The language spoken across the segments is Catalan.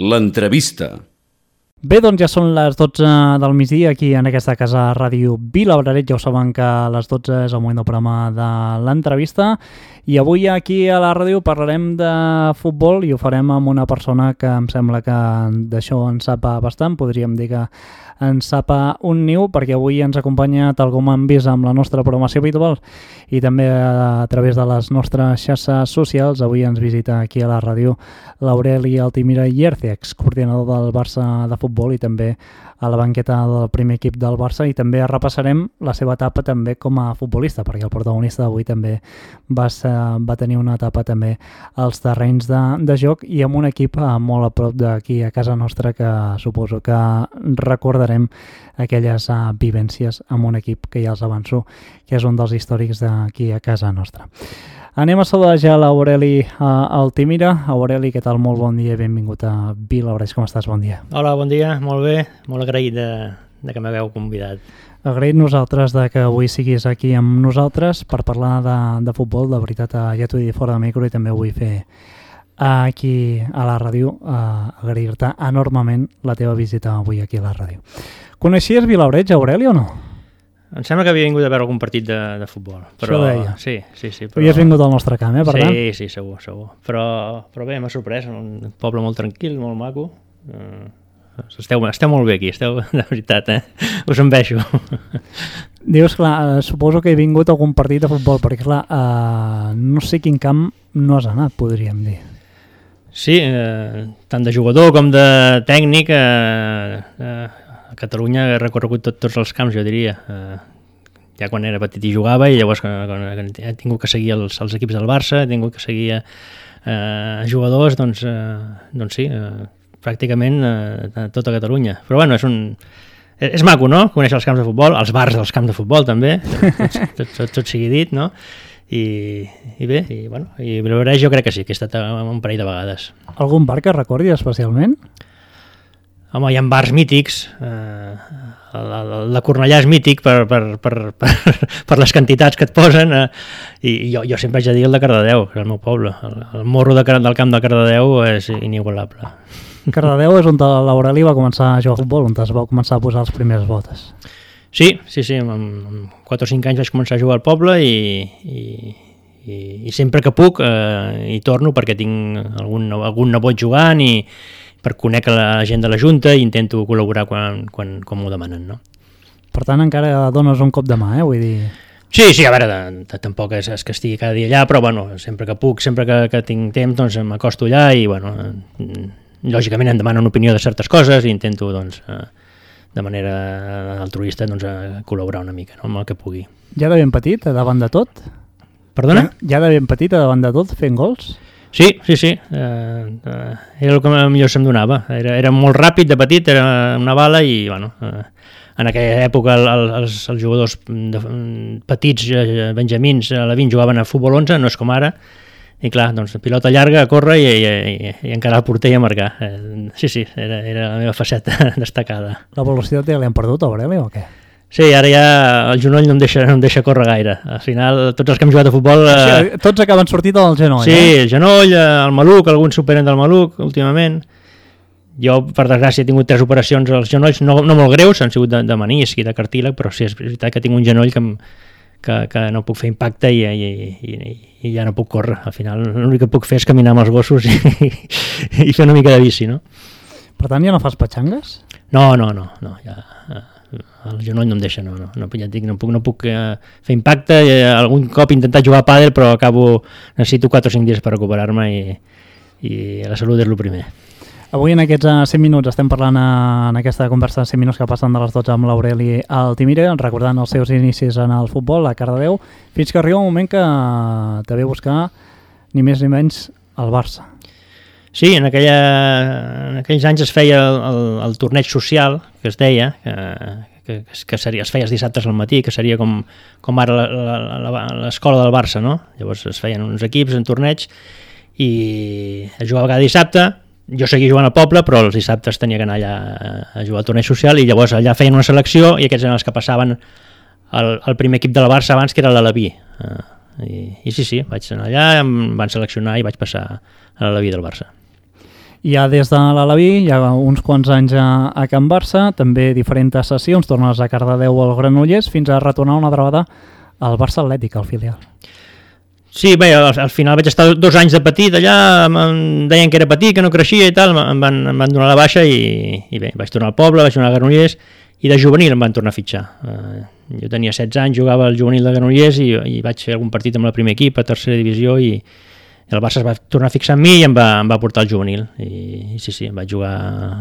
L'entrevista. Bé, doncs ja són les 12 del migdia aquí en aquesta casa Ràdio Vila Braret. Ja ho saben que a les 12 és el moment del programa de l'entrevista i avui aquí a la ràdio parlarem de futbol i ho farem amb una persona que em sembla que d'això en sap bastant. Podríem dir que en sap un niu perquè avui ens acompanya tal com han vist amb la nostra programació habitual i també a través de les nostres xarxes socials. Avui ens visita aquí a la ràdio l'Aureli Altimira Ierce, excoordinador del Barça de futbol i també a la banqueta del primer equip del Barça i també repassarem la seva etapa també com a futbolista, perquè el protagonista d'avui també va, ser, va tenir una etapa també als terrenys de, de joc i amb un equip eh, molt a prop d'aquí a casa nostra que suposo que recordarem aquelles uh, vivències amb un equip que ja els avanço, que és un dels històrics d'aquí a casa nostra. Anem a saludar ja l'Aureli uh, Altimira. Aureli, què tal? Molt bon dia i benvingut a Vila Obreix. Com estàs? Bon dia. Hola, bon dia. Molt bé. Molt agraït de, de que m'hagueu convidat. Agraït nosaltres de que avui siguis aquí amb nosaltres per parlar de, de futbol. De veritat, uh, ja t'ho he dit fora de micro i també vull fer aquí a la ràdio uh, agrair-te enormement la teva visita avui aquí a la ràdio. Coneixies Vilaureig, Aureli, o no? Em sembla que havia vingut a veure algun partit de, de futbol. Però, Això deia. Sí, sí, sí. Però... Havies vingut al nostre camp, eh, per sí, tant? Sí, sí, segur, segur. Però, però bé, m'ha sorprès, un poble molt tranquil, molt maco. Uh, esteu, esteu molt bé aquí, esteu de veritat, eh? Us enveixo. Dius, clar, eh, suposo que he vingut a algun partit de futbol, perquè clar, eh, no sé quin camp no has anat, podríem dir. Sí, eh, tant de jugador com de tècnic, eh, eh, a Catalunya he recorregut tot, tots els camps, jo diria. Eh, ja quan era petit i jugava i llavors quan, quan he tingut que seguir els, els equips del Barça, he tingut que seguir eh, jugadors, doncs, eh, doncs sí, eh, pràcticament eh, tota Catalunya. Però bueno, és un... És, maco, no?, conèixer els camps de futbol, els bars dels camps de futbol també, tot, tot, tot, tot sigui dit, no?, i, i bé, i, bueno, i Vilabreig jo crec que sí, que he estat un parell de vegades. Algun bar que recordi especialment? Home, hi ha bars mítics, eh, el, el de Cornellà és mític per, per, per, per, per les quantitats que et posen, eh, i jo, jo sempre haig de dir el de Cardedeu, que és el meu poble. El, el morro de, del camp de Cardedeu és inigualable. Cardedeu és on l'Aureli va començar a jugar a futbol, on es va començar a posar les primeres botes. Sí, sí, sí, amb, amb 4 o 5 anys vaig començar a jugar al poble i, i, i, i sempre que puc eh, hi torno perquè tinc algun, algun nebot jugant i, per conèixer la gent de la Junta i intento col·laborar quan, quan, quan m'ho demanen. No? Per tant, encara dones un cop de mà, eh? vull dir... Sí, sí, a veure, de, de, tampoc és, és que estigui cada dia allà, però bueno, sempre que puc, sempre que, que tinc temps, doncs m'acosto allà i, bueno, eh, lògicament em demanen una opinió de certes coses i intento, doncs, eh, de manera altruista, doncs, a col·laborar una mica, no?, amb el que pugui. Ja de ben petit, davant de tot? Perdona? Ja, ja de ben petit, davant de tot, fent gols? Sí, sí, sí. Eh, eh, era el que millor se'm donava. Era, era molt ràpid de petit, era una bala i, bueno, eh, en aquella època el, el, els, els jugadors de, petits, eh, benjamins, a la 20 jugaven a futbol 11, no és com ara, i clar, doncs pilota llarga, a córrer i, i, i, i encara el porter i a marcar. Eh, sí, sí, era, era la meva faceta destacada. La velocitat ja l'hem perdut, Aureli, o què? Sí, ara ja el genoll no em deixa, no em deixa córrer gaire. Al final, tots els que hem jugat a futbol... Eh... Sí, tots acaben sortit del genoll, sí, eh? Sí, el genoll, el maluc, alguns superen del maluc últimament. Jo, per desgràcia, he tingut tres operacions als genolls, no, no molt greus, han sigut de, de menisc i de cartíleg, però sí, és veritat que tinc un genoll que, que, que no puc fer impacte i, i, i, i ja no puc córrer. Al final, l'únic que puc fer és caminar amb els gossos i, i fer una mica de bici, no? Per tant, ja no fas petxangues? No, no, no, no ja el genoll no em deixa, no, no, no ja dic, no puc, no puc eh, fer impacte, eh, algun cop he intentat jugar a pàdel però acabo, necessito 4 o 5 dies per recuperar-me i, i la salut és el primer. Avui en aquests 100 eh, minuts estem parlant en aquesta conversa de 100 minuts que passen de les 12 amb l'Aureli Altimire, recordant els seus inicis en el futbol a Cardedeu, fins que arriba un moment que te ve buscar ni més ni menys el Barça. Sí, en, aquella, en aquells anys es feia el, el, el torneig social, que es deia, que, que, que seria, es feia els dissabtes al matí, que seria com, com ara l'escola del Barça, no? Llavors es feien uns equips en torneig i es jugava cada dissabte, jo seguia jugant al poble, però els dissabtes tenia que anar allà a jugar al torneig social i llavors allà feien una selecció i aquests eren els que passaven al, al primer equip del Barça abans, que era l'Alaví. Uh, i, I sí, sí, vaig anar allà, em van seleccionar i vaig passar a l'Alaví del Barça. Ja des de l'Alaví, ha uns quants anys a, a Can Barça, també diferents sessions, tornes a Cardedeu al Granollers, fins a retornar una altra vegada al Barça Atlètic, al filial. Sí, bé, al, al final vaig estar dos anys de petit allà, em deien que era petit, que no creixia i tal, em van, em van donar la baixa i, i bé, vaig tornar al poble, vaig tornar a Granollers i de juvenil em van tornar a fitxar. Uh, jo tenia 16 anys, jugava al juvenil de Granollers i, i vaig fer algun partit amb la primer equip, a tercera divisió i, i el Barça es va tornar a fixar en mi i em va, em va portar al juvenil i, i sí, sí, em vaig jugar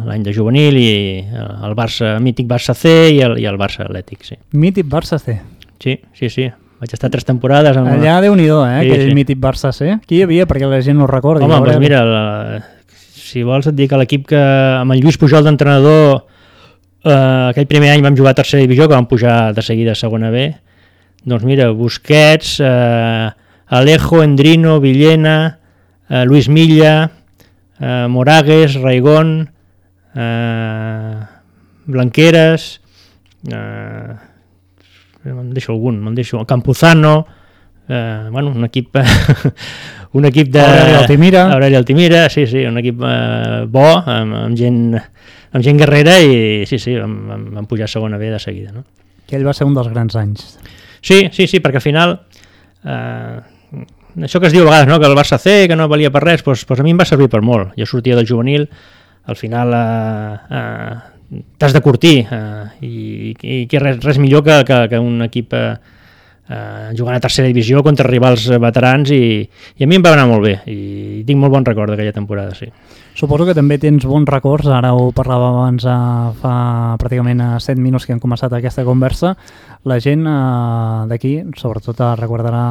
l'any de juvenil i el Barça, mític Barça C i el, i el Barça Atlètic, sí. Mític Barça C. Sí, sí, sí, vaig estar tres temporades amb... Allà, déu nhi eh, Sí, aquell sí. mític Barça C. Qui hi havia? Perquè la gent no ho recorda. Home, doncs mira, la, si vols et dic que l'equip que amb el Lluís Pujol d'entrenador eh, aquell primer any vam jugar a tercera divisió, que vam pujar de seguida a segona B, doncs mira, Busquets, eh, Alejo, Endrino, Villena, eh, Luis Milla, eh, Moragues, Raigón, eh, Blanqueres, eh, me'n deixo algun, me'n deixo Campuzano, eh, bueno, un equip un equip de Aureli Altimira. Aureli Altimira, sí, sí, un equip eh, bo amb, amb gent amb gent guerrera i sí, sí, vam, vam, vam pujar a segona B de seguida, no? Aquell va ser un dels grans anys. Sí, sí, sí, perquè al final eh, això que es diu a vegades, no? que el Barça C, que no valia per res, doncs, doncs a mi em va servir per molt. Jo sortia del juvenil, al final eh, eh, t'has de curtir eh, i, i que res, res millor que, que, que un equip eh, eh, jugant a tercera divisió contra rivals veterans i, i a mi em va anar molt bé i tinc molt bon record d'aquella temporada, sí. Suposo que també tens bons records, ara ho parlava abans a, fa pràcticament a 7 minuts que hem començat aquesta conversa, la gent eh, d'aquí, sobretot eh, recordarà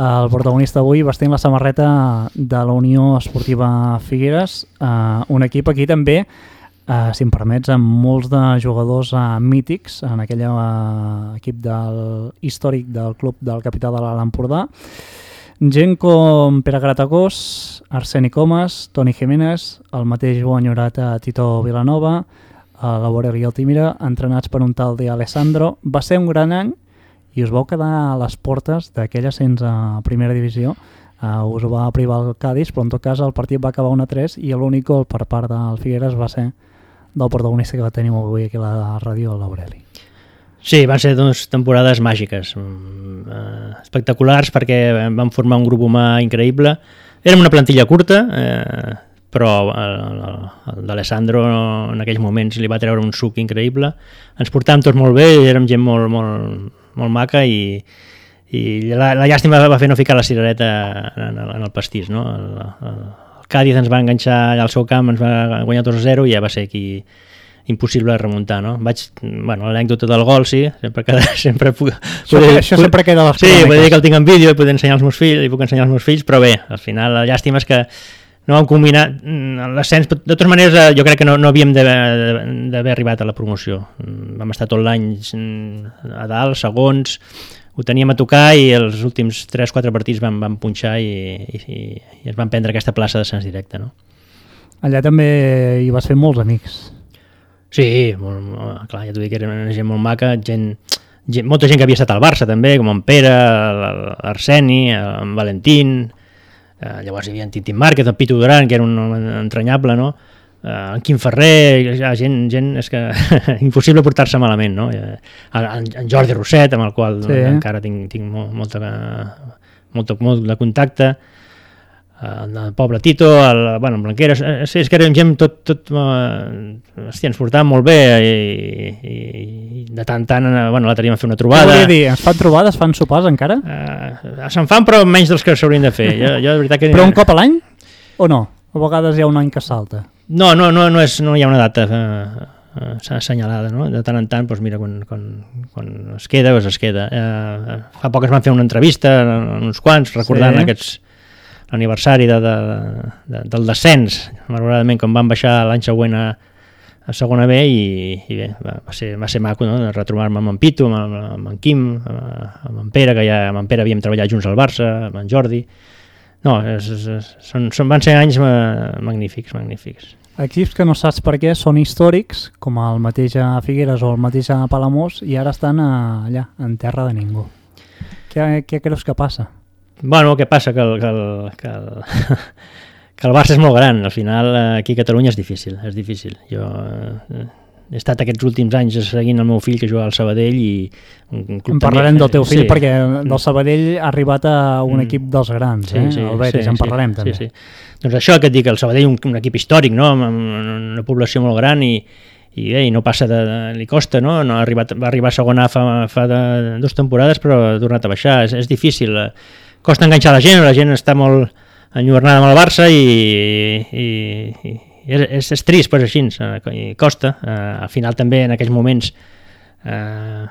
el protagonista avui vestint la samarreta de la Unió Esportiva Figueres, eh, un equip aquí també, eh, si em permets, amb molts de jugadors eh, mítics en aquell eh, equip del, històric del club del capità de l'Alt Empordà, Gent com Pere Gratacós, Arseni Comas, Toni Jiménez, el mateix bo enyorat a Tito Vilanova, a la Borel i Altimira, entrenats per un tal de Alessandro. Va ser un gran any i us vau quedar a les portes d'aquell ascens a primera divisió. Uh, us va privar el Cádiz, però en tot cas el partit va acabar 1-3 i l'únic gol per part del Figueres va ser del protagonista que va tenir avui aquí a la ràdio, l'Aureli. Sí, van ser dues temporades màgiques, eh, espectaculars perquè vam formar un grup humà increïble. Érem una plantilla curta, eh, però el d'Alessandro en aquells moments li va treure un suc increïble. Ens portàvem tots molt bé, érem gent molt, molt, molt maca i, i la, la llàstima va fer no ficar la cirereta en el, en el pastís. No? El, el, el Cádiz ens va enganxar allà al seu camp, ens va guanyar 2-0 i ja va ser aquí impossible remuntar, no? Vaig, bueno, l'anècdota del gol, sí, sempre que sempre puc... Això, això sempre queda a les Sí, vull dir que el tinc en vídeo i puc ensenyar als meus fills, i puc ensenyar als meus fills, però bé, al final la llàstima és que no vam combinar mm, l'ascens, de totes maneres eh, jo crec que no, no havíem d'haver arribat a la promoció. Mm, Vam estar tot l'any mm, a dalt, segons, ho teníem a tocar i els últims 3-4 partits vam, vam punxar i, i, i ens van prendre aquesta plaça d'ascens directe, no? Allà també hi vas fer molts amics. Sí, molt, clar, ja t'ho dic, era una gent molt maca, gent, gent, molta gent que havia estat al Barça també, com en Pere, l'Arseni, en Valentín, eh, llavors hi havia en Tintín Márquez, en Pitu Duran, que era un entranyable, no? Eh, en Quim Ferrer, ja, gent, gent, és que impossible portar-se malament, no? Eh, en, en Jordi Rosset, amb el qual Sí. sí. encara tinc, tinc molt, molta, molt, molt de contacte, el, el pobre Tito, el, bueno, en Blanqueres, eh, sí, és que érem gent tot, tot eh, hòstia, ens portàvem molt bé i, i de tant tant, eh, bueno, l'altre dia vam fer una Què trobada. volia dir? Es fan trobades, fan sopars encara? Uh, se'n fan però menys dels que s'haurien de fer. Jo, jo de veritat que... Però un cop a l'any? O no? A vegades hi ha un any que salta. No, no, no, no, és, no hi ha una data eh, eh, assenyalada, no? De tant en tant, doncs mira, quan, quan, quan es queda, doncs es queda. Eh, fa poc es van fer una entrevista, uns quants, recordant sí. aquests l'aniversari de, de, de, del descens, malauradament, quan van baixar l'any següent a, a segona B i, i bé, va, ser, va ser maco no? retrobar-me amb en Pitu, amb, amb, amb en Quim, amb, amb en Pere, que ja amb en Pere havíem treballat junts al Barça, amb en Jordi. No, és, és, és, són, són, van ser anys ma- magnífics, magnífics. Equips que no saps per què són històrics, com el mateix a Figueres o el mateix a Palamós, i ara estan a, allà, en terra de ningú. Què, què creus que passa? Bueno, què passa? Que el, que el, que el, que el Barça és molt gran, al final eh, aquí a Catalunya és difícil, és difícil. Jo eh, he estat aquests últims anys seguint el meu fill que juga al Sabadell i un, club en parlarem també, del teu fill sí. perquè del Sabadell ha arribat a un mm. equip dels grans, sí, eh? sí, el Betis, sí, en parlarem sí, també. Sí, sí. Doncs això que et dic, el Sabadell un, un equip històric, no? amb, una població molt gran i, i, bé, i no passa de, de, li costa, no? no ha arribat, va arribar a segona fa, fa de, dues temporades però ha tornat a baixar, és, és difícil eh. costa enganxar la gent, la gent està molt enyornada amb el Barça i, i, i és, és, és trist, però és així, eh, i costa. Eh, al final també en aquells moments eh,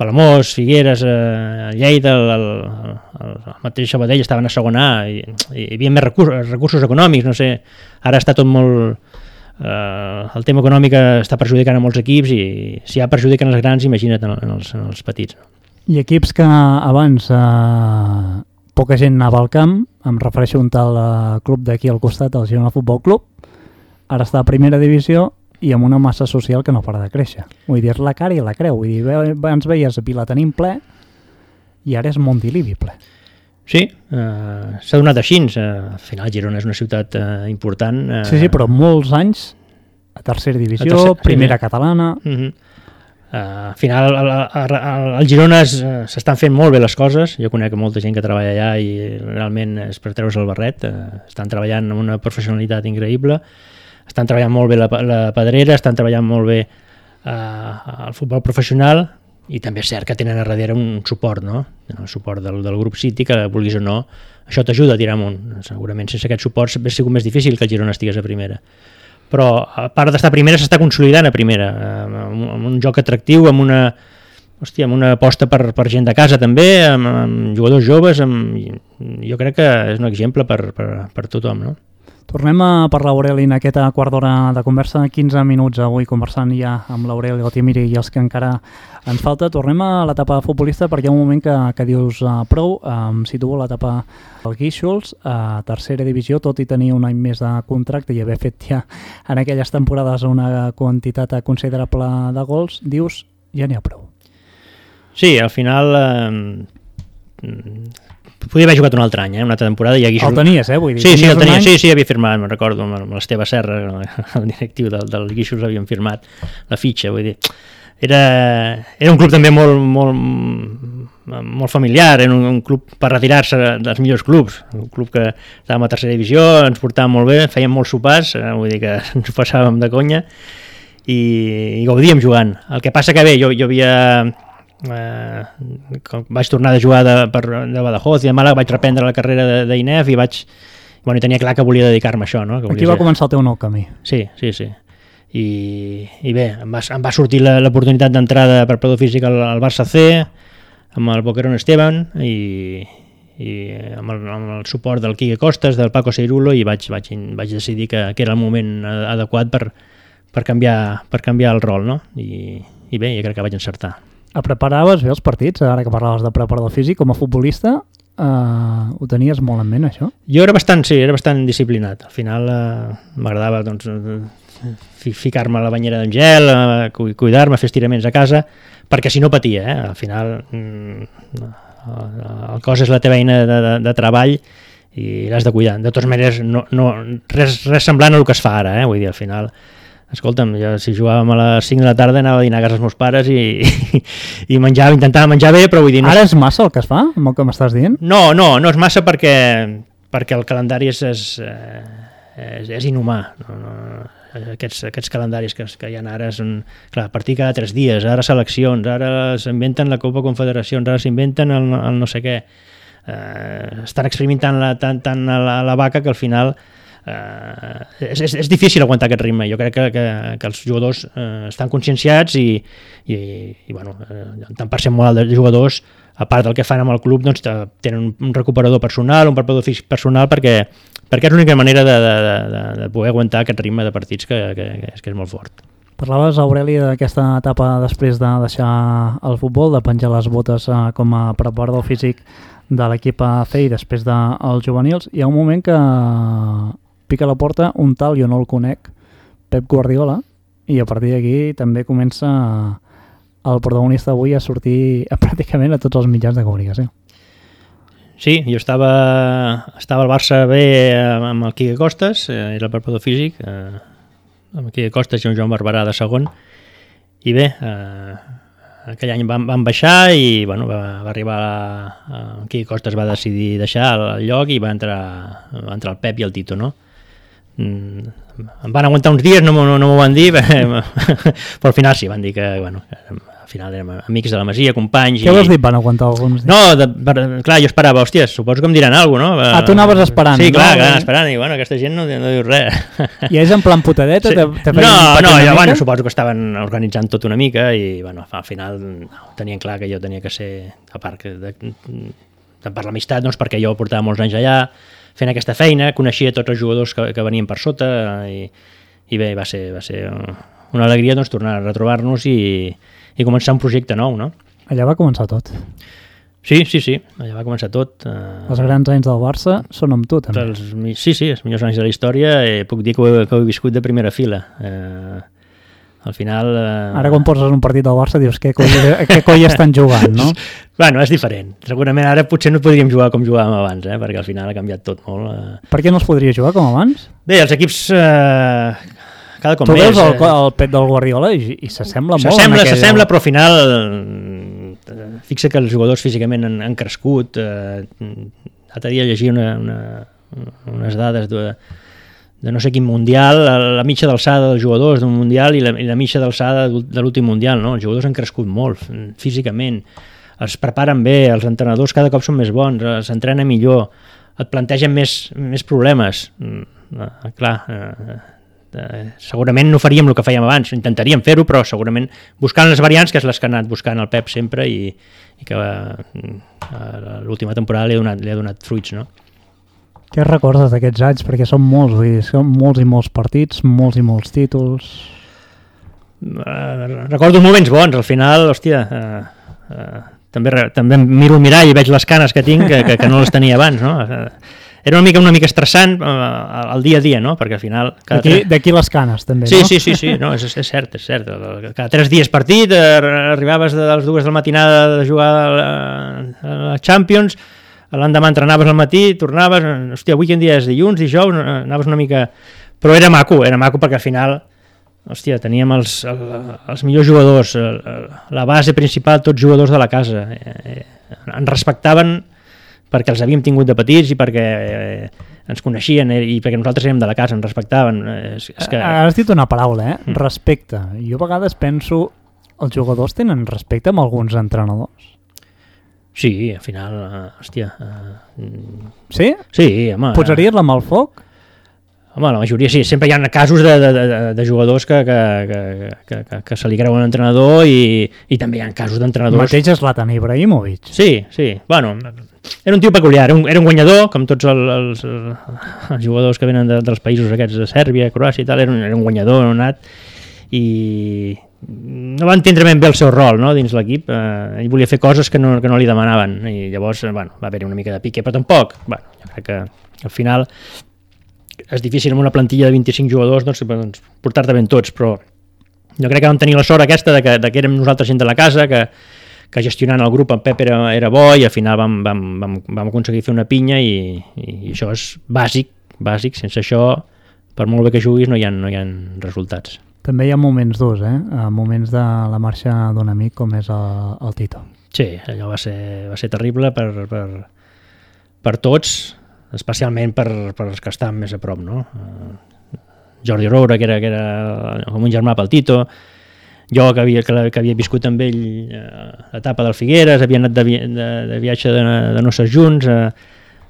Palamós, Figueres, eh, Lleida, el, el, el, el mateix Sabadell estaven a segona A i, i hi havia més recursos, recursos econòmics, no sé, ara està tot molt... Eh, el tema econòmic està perjudicant a molts equips i si ja perjudiquen els grans, imagina't en, en, els, en els petits. No? I equips que abans eh, poca gent anava al camp, em refereixo a un tal eh, club d'aquí al costat, el Girona Futbol Club, ara està a primera divisió i amb una massa social que no para de créixer. Vull dir, la cara i la creu. Vull dir, abans veies Vila tenim ple i ara és Montilivi ple. Sí, uh, s'ha donat així. Uh, al final Girona és una ciutat uh, important. Uh, sí, sí, però molts anys a tercera divisió, a tercer, primera sí, catalana... Uh -huh. Uh, al final al, al, al Girona s'estan fent molt bé les coses, jo conec molta gent que treballa allà i realment és per treure's el barret, uh, estan treballant amb una professionalitat increïble, estan treballant molt bé la, la pedrera, estan treballant molt bé eh, el futbol professional i també és cert que tenen a darrere un suport, no? el suport del, del grup City, que vulguis o no, això t'ajuda a tirar amunt. Segurament sense aquest suport hauria sigut més difícil que el Girona estigués a primera. Però a part d'estar primera, s'està consolidant a primera, amb un joc atractiu, amb una, hòstia, amb una aposta per, per gent de casa també, amb, amb jugadors joves, amb, jo crec que és un exemple per, per, per tothom, no? Tornem a parlar, Aureli, en aquesta quart d'hora de conversa, 15 minuts avui conversant ja amb l'Aureli, el Timiri i els que encara ens falta. Tornem a l'etapa futbolista perquè hi ha un moment que, que dius uh, prou, um, situo l'etapa del Guíxols, a uh, tercera divisió, tot i tenir un any més de contracte i haver fet ja en aquelles temporades una quantitat considerable de gols, dius, ja n'hi ha prou. Sí, al final... Eh, Podia haver jugat un altre any, eh? una altra temporada. I aquí... El tenies, eh? Vull dir, sí, sí, el tenia, sí, sí, havia firmat, me'n recordo, amb l'Esteve Serra, el directiu del, del Guixos, havien firmat la fitxa, vull dir. Era, era un club també molt, molt, molt familiar, era un, un club per retirar-se dels millors clubs, un club que estàvem a tercera divisió, ens portàvem molt bé, fèiem molts sopars, eh, vull dir que ens passàvem de conya, i, i gaudíem jugant. El que passa que bé, jo, jo havia eh, vaig tornar de jugar de, per, de Badajoz i de Màlaga vaig reprendre la carrera d'INEF i vaig bueno, i tenia clar que volia dedicar-me a això. No? Que Aquí va ser... començar el teu nou camí. Sí, sí, sí. I, i bé, em va, em va sortir l'oportunitat d'entrada per Prado Físic al, al Barça C, amb el Boquerón Esteban i, i amb el, amb el suport del Quique Costes, del Paco Seirulo i vaig, vaig, vaig decidir que, que era el moment adequat per, per, canviar, per canviar el rol no? I, i bé, jo crec que vaig encertar preparaves bé els partits, ara que parlaves de preparador físic, com a futbolista, eh, ho tenies molt en ment, això? Jo era bastant, sí, era bastant disciplinat. Al final eh, m'agradava doncs, ficar-me a la banyera d'en gel, eh, cuidar-me, fer estiraments a casa, perquè si no patia, eh? al final mm, el cos és la teva eina de, de, de treball i l'has de cuidar. De totes maneres, no, no, res, res semblant a el que es fa ara, eh? vull dir, al final escolta'm, jo si jugàvem a les 5 de la tarda anava a dinar a casa dels meus pares i, i, i menjava, intentava menjar bé, però vull dir... No Ara és massa el que es fa, amb el que m'estàs dient? No, no, no és massa perquè, perquè el calendari és, és, eh, és, és inhumà. No, no, aquests, aquests calendaris que, que hi ha ara són, clar, partir cada 3 dies, ara seleccions, ara s'inventen la Copa Confederacions, ara s'inventen el, el no sé què. Eh, estan experimentant la, tant, tant a la, a la vaca que al final eh, és, és, és difícil aguantar aquest ritme. Jo crec que, que, que els jugadors eh, estan conscienciats i, i, i bueno, eh, tant per ser molt de jugadors, a part del que fan amb el club, doncs, tenen un recuperador personal, un preparador físic personal, perquè, perquè és l'única manera de, de, de, de poder aguantar aquest ritme de partits que, que, que, és, que és molt fort. Parlaves, Aureli, d'aquesta etapa després de deixar el futbol, de penjar les botes eh, com a preparador físic de l'equip C i després dels juvenils. Hi ha un moment que pica a la porta un tal, jo no el conec, Pep Guardiola, i a partir d'aquí també comença el protagonista avui a sortir a, pràcticament a tots els mitjans de comunicació. Sí, jo estava, estava al Barça B amb el Quique Costes, eh, era el preparador físic, eh, amb el Quique Costes i un Joan Barberà de segon, i bé, eh, aquell any vam, vam baixar i bueno, va, va arribar a, a Quique Costes va decidir deixar el lloc i va entrar, va entrar el Pep i el Tito, no? Mm, em van aguantar uns dies, no, no, no m'ho van dir, però al final sí, van dir que, bueno, al final érem amics de la Masia, companys... Què vols dir, van aguantar alguns dies? No, de, per, clar, jo esperava, hòstia, suposo que em diran alguna cosa, no? Ah, tu anaves esperant, Sí, clar, no? clar, esperant, i bueno, aquesta gent no, no diu res. I és en plan putadeta? Sí. Te, te No, no, jo, bueno, suposo que estaven organitzant tot una mica i, bueno, al final tenien clar que jo tenia que ser, a part que de, de per l'amistat, doncs, perquè jo portava molts anys allà fent aquesta feina, coneixia tots els jugadors que, que venien per sota i, i bé, va ser, va ser una alegria doncs, tornar a retrobar-nos i, i començar un projecte nou, no? Allà va començar tot. Sí, sí, sí, allà va començar tot. Eh, Els grans anys del Barça són amb tu, també. els, sí, sí, els millors anys de la història, eh, puc dir que ho, he, que ho he viscut de primera fila. Eh, al final... Eh, Ara quan poses un partit del Barça dius què coi, què coi estan jugant, no? Bueno, és diferent. Segurament ara potser no podríem jugar com jugàvem abans, eh? perquè al final ha canviat tot molt. Eh. Per què no es podria jugar com abans? Bé, els equips eh, cada cop tu més... veus el, eh, el pet del Guardiola i, i s'assembla molt. S'assembla, s'assembla, però al final eh, fixa que els jugadors físicament han, han crescut. Eh, L'altre dia llegia una, una, unes dades de, de no sé quin mundial, la, la mitja d'alçada dels jugadors d'un mundial i la, i la mitja d'alçada de l'últim mundial. No? Els jugadors han crescut molt mm, físicament, es preparen bé, els entrenadors cada cop són més bons, eh, s'entrena millor, et plantegen més, més problemes. Mm, eh, clar, eh, eh, segurament no faríem el que fèiem abans, intentaríem fer-ho, però segurament buscant les variants, que és les que ha anat buscant el Pep sempre i, i que eh, l'última temporada li ha, donat, li ha donat fruits, no? Què recordes d'aquests anys? Perquè són molts, vull dir, són molts i molts partits, molts i molts títols... Eh, recordo moments bons, al final, hòstia, eh, eh, també, també em miro al mirall i veig les canes que tinc que, que, que no les tenia abans, no? Eh, era una mica una mica estressant eh, el dia a dia, no? Perquè al final... D'aquí tres- d'aquí les canes, també, Sí, no? sí, sí, sí, no, és, és cert, és cert. Cada tres dies partit, eh, arribaves de les dues de la matinada de jugar a la, a la Champions, l'endemà entrenaves al matí, tornaves, hòstia, avui quin dia és dilluns, dijous, anaves una mica... Però era maco, era maco perquè al final, hòstia, teníem els, el, els millors jugadors, el, la base principal, tots jugadors de la casa. Eh, eh, ens respectaven perquè els havíem tingut de petits i perquè eh, ens coneixien eh, i perquè nosaltres érem de la casa, ens respectaven. Eh, és, és que... Has dit una paraula, eh? Mm. Respecte. Jo a vegades penso els jugadors tenen respecte amb alguns entrenadors. Sí, al final, uh, hòstia... Uh, Sí? sí, home... Posaries la mà al foc? Home, la majoria sí. Sempre hi ha casos de, de, de, de jugadors que, que, que, que, que, que se li creuen l'entrenador i, i també hi ha casos El d'entrenadors... mateix és Zlatan Ibrahimovic. Sí, sí. Bueno, era un tio peculiar, era un, era un guanyador, com tots el, els, els jugadors que venen de, dels països aquests de Sèrbia, Croàcia i tal, era un, era un guanyador nat i no va entendre ben bé el seu rol no, dins l'equip, eh, ell volia fer coses que no, que no li demanaven. I llavors eh, bueno, va haver-hi una mica de pique, però tampoc bueno, jo crec que al final és difícil amb una plantilla de 25 jugadors doncs, doncs, portar-te ben tots, però jo crec que vam tenir la sort aquesta de que, de que érem nosaltres gent de la casa, que, que gestionant el grup en Pep era, era bo i al final vam, vam, vam, vam aconseguir fer una pinya i, i això és bàsic, bàsic, sense això per molt bé que juguis no hi ha, no hi ha resultats. També hi ha moments durs, eh? Eh, Moments de la marxa d'un amic com és el, el Tito. Sí, allò va ser, va ser terrible per, per, per tots, especialment per, per els que estan més a prop, no? Eh, Jordi Roura, que era, que era com un germà pel Tito, jo que havia, que, que havia viscut amb ell eh, l'etapa del Figueres, havia anat de, vi de, de viatge de, de noces junts, eh,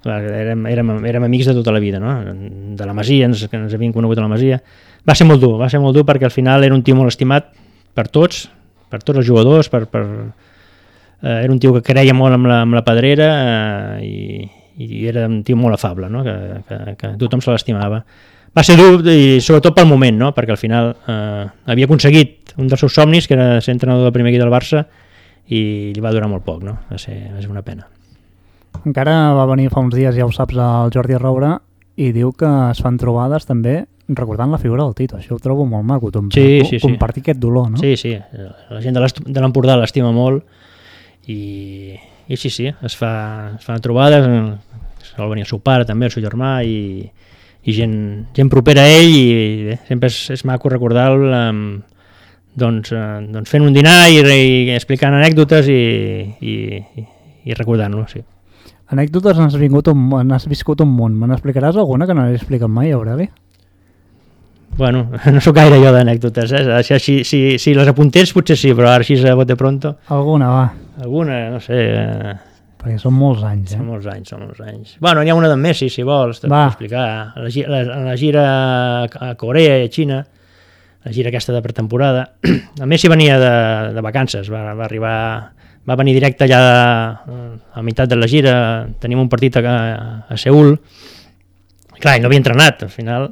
érem, érem, érem amics de tota la vida, no? de la Masia, ens, que ens havien conegut a la Masia. Va ser molt dur, va ser molt dur perquè al final era un tio molt estimat per tots, per tots els jugadors, per, per, eh, era un tio que creia molt amb la, amb la pedrera eh, i, i era un tio molt afable, no? que, que, que tothom se l'estimava. Va ser dur i sobretot pel moment, no? perquè al final eh, havia aconseguit un dels seus somnis, que era ser entrenador del primer equip del Barça, i li va durar molt poc, no? va, ser, va ser una pena. Encara va venir fa uns dies, ja ho saps, el Jordi Roura i diu que es fan trobades també recordant la figura del Tito. Això ho trobo molt maco, com, Sí, sí, sí. compartir aquest dolor, no? Sí, sí, la gent de l'Empordà l'estima molt i, i sí, sí, es, fa, es fan trobades, sol venir el seu pare també, el seu germà i, i gent, gent propera a ell i bé, sempre és, és maco recordar-lo amb, doncs, eh, doncs fent un dinar i, i explicant anècdotes i, i, i, i recordant-lo, sí. Anècdotes n'has vingut un, n'has viscut un munt. Me n'explicaràs alguna que no l'he explicat mai, Aureli? Bueno, no sóc gaire jo d'anècdotes, eh? Si, si, si, si les apuntés potser sí, però ara així a bote pronto... Alguna, va. Alguna, no sé... Eh, Perquè són molts anys, eh? són molts anys, són molts anys. Bueno, n'hi ha una d'en Messi, si vols, te Va. puc explicar. La, la, la gira a Corea i a Xina, la gira aquesta de pretemporada. El Messi venia de, de vacances, va, va arribar va venir directe allà eh, a meitat de la gira, tenim un partit a, a Seul, clar, no havia entrenat, al final,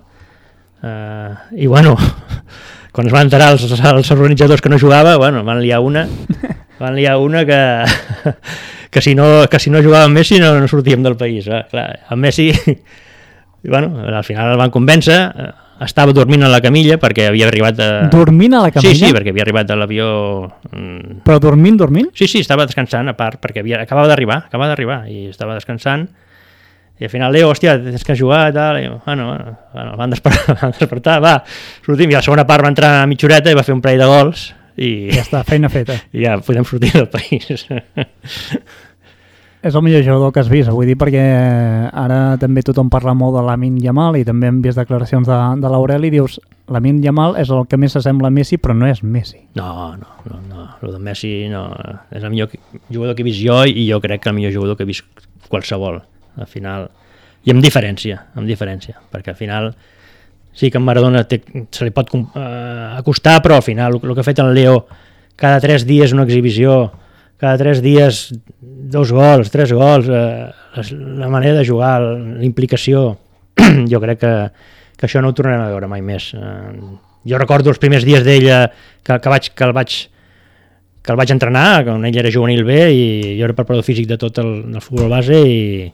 eh, i bueno, quan es van enterar els, els organitzadors que no jugava, bueno, van liar una, van liar una que, que, si, no, que si no jugava amb Messi no, no sortíem del país, eh? clar, amb Messi, i bueno, al final el van convèncer, eh, estava dormint a la camilla perquè havia arribat a... Dormint a la camilla? Sí, sí, perquè havia arribat a l'avió... mm, Però dormint, dormint? Sí, sí, estava descansant a part, perquè havia, acabava d'arribar, acabava d'arribar, i estava descansant, i al final, Leo, hòstia, tens que jugar, tal, i, bueno, bueno, bueno van despertar, van despertar, va, sortim, i a la segona part va entrar a mitja horeta i va fer un parell de gols, i Ja està, feina feta. i ja podem sortir del país. És el millor jugador que has vist, vull dir, perquè ara també tothom parla molt de Lamin Yamal i també hem vist declaracions de, de l'Aureli i dius, Lamin Yamal és el que més s'assembla a Messi, però no és Messi. No, no, no, no, el de Messi no, és el millor jugador que he vist jo i jo crec que el millor jugador que he vist qualsevol, al final, i amb diferència, amb diferència, perquè al final sí que en Maradona té, se li pot eh, acostar, però al final el, el que ha fet en Leo cada tres dies una exhibició, cada tres dies dos gols, tres gols, eh, la manera de jugar, l'implicació, jo crec que, que això no ho tornarem a veure mai més. Eh, jo recordo els primers dies d'ell eh, que, que, vaig, que el vaig que el vaig entrenar, quan ell era juvenil bé i jo era preparador físic de tot el, del futbol base i,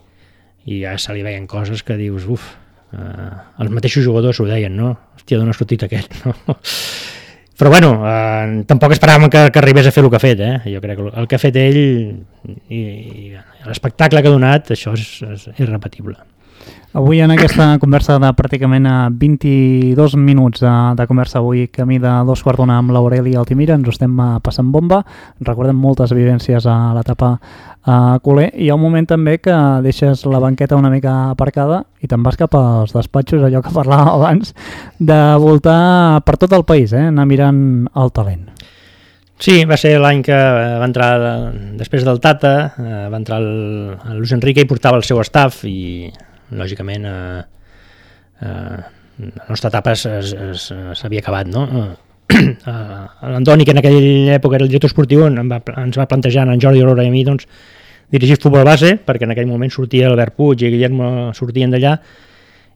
i ja se li veien coses que dius, uf, eh, els mateixos jugadors ho deien, no? Hòstia, d'on ha sortit aquest, no? Però bueno, eh, tampoc esperàvem que, que arribés a fer el que ha fet, eh? Jo crec que el que ha fet ell i, i l'espectacle que ha donat, això és, és irrepetible. Avui en aquesta conversa de pràcticament a 22 minuts de, de conversa avui camí de dos quarts d'una amb l'Aureli Altimira, ens estem eh, passant bomba, recordem moltes vivències a l'etapa a Coler i hi ha un moment també que deixes la banqueta una mica aparcada i te'n vas cap als despatxos, allò que parlàvem abans, de voltar per tot el país, eh? anar mirant el talent. Sí, va ser l'any que va entrar, eh, després del Tata, eh, va entrar el, el Luis Enrique i portava el seu staff i, lògicament, eh, eh, la nostra etapa s'havia acabat, no? Eh, L'Antoni, que en aquella època era el director esportiu, em va, ens va plantejar en Jordi Aurora i a mi doncs, dirigir futbol base, perquè en aquell moment sortia Albert Puig i Guillermo sortien d'allà,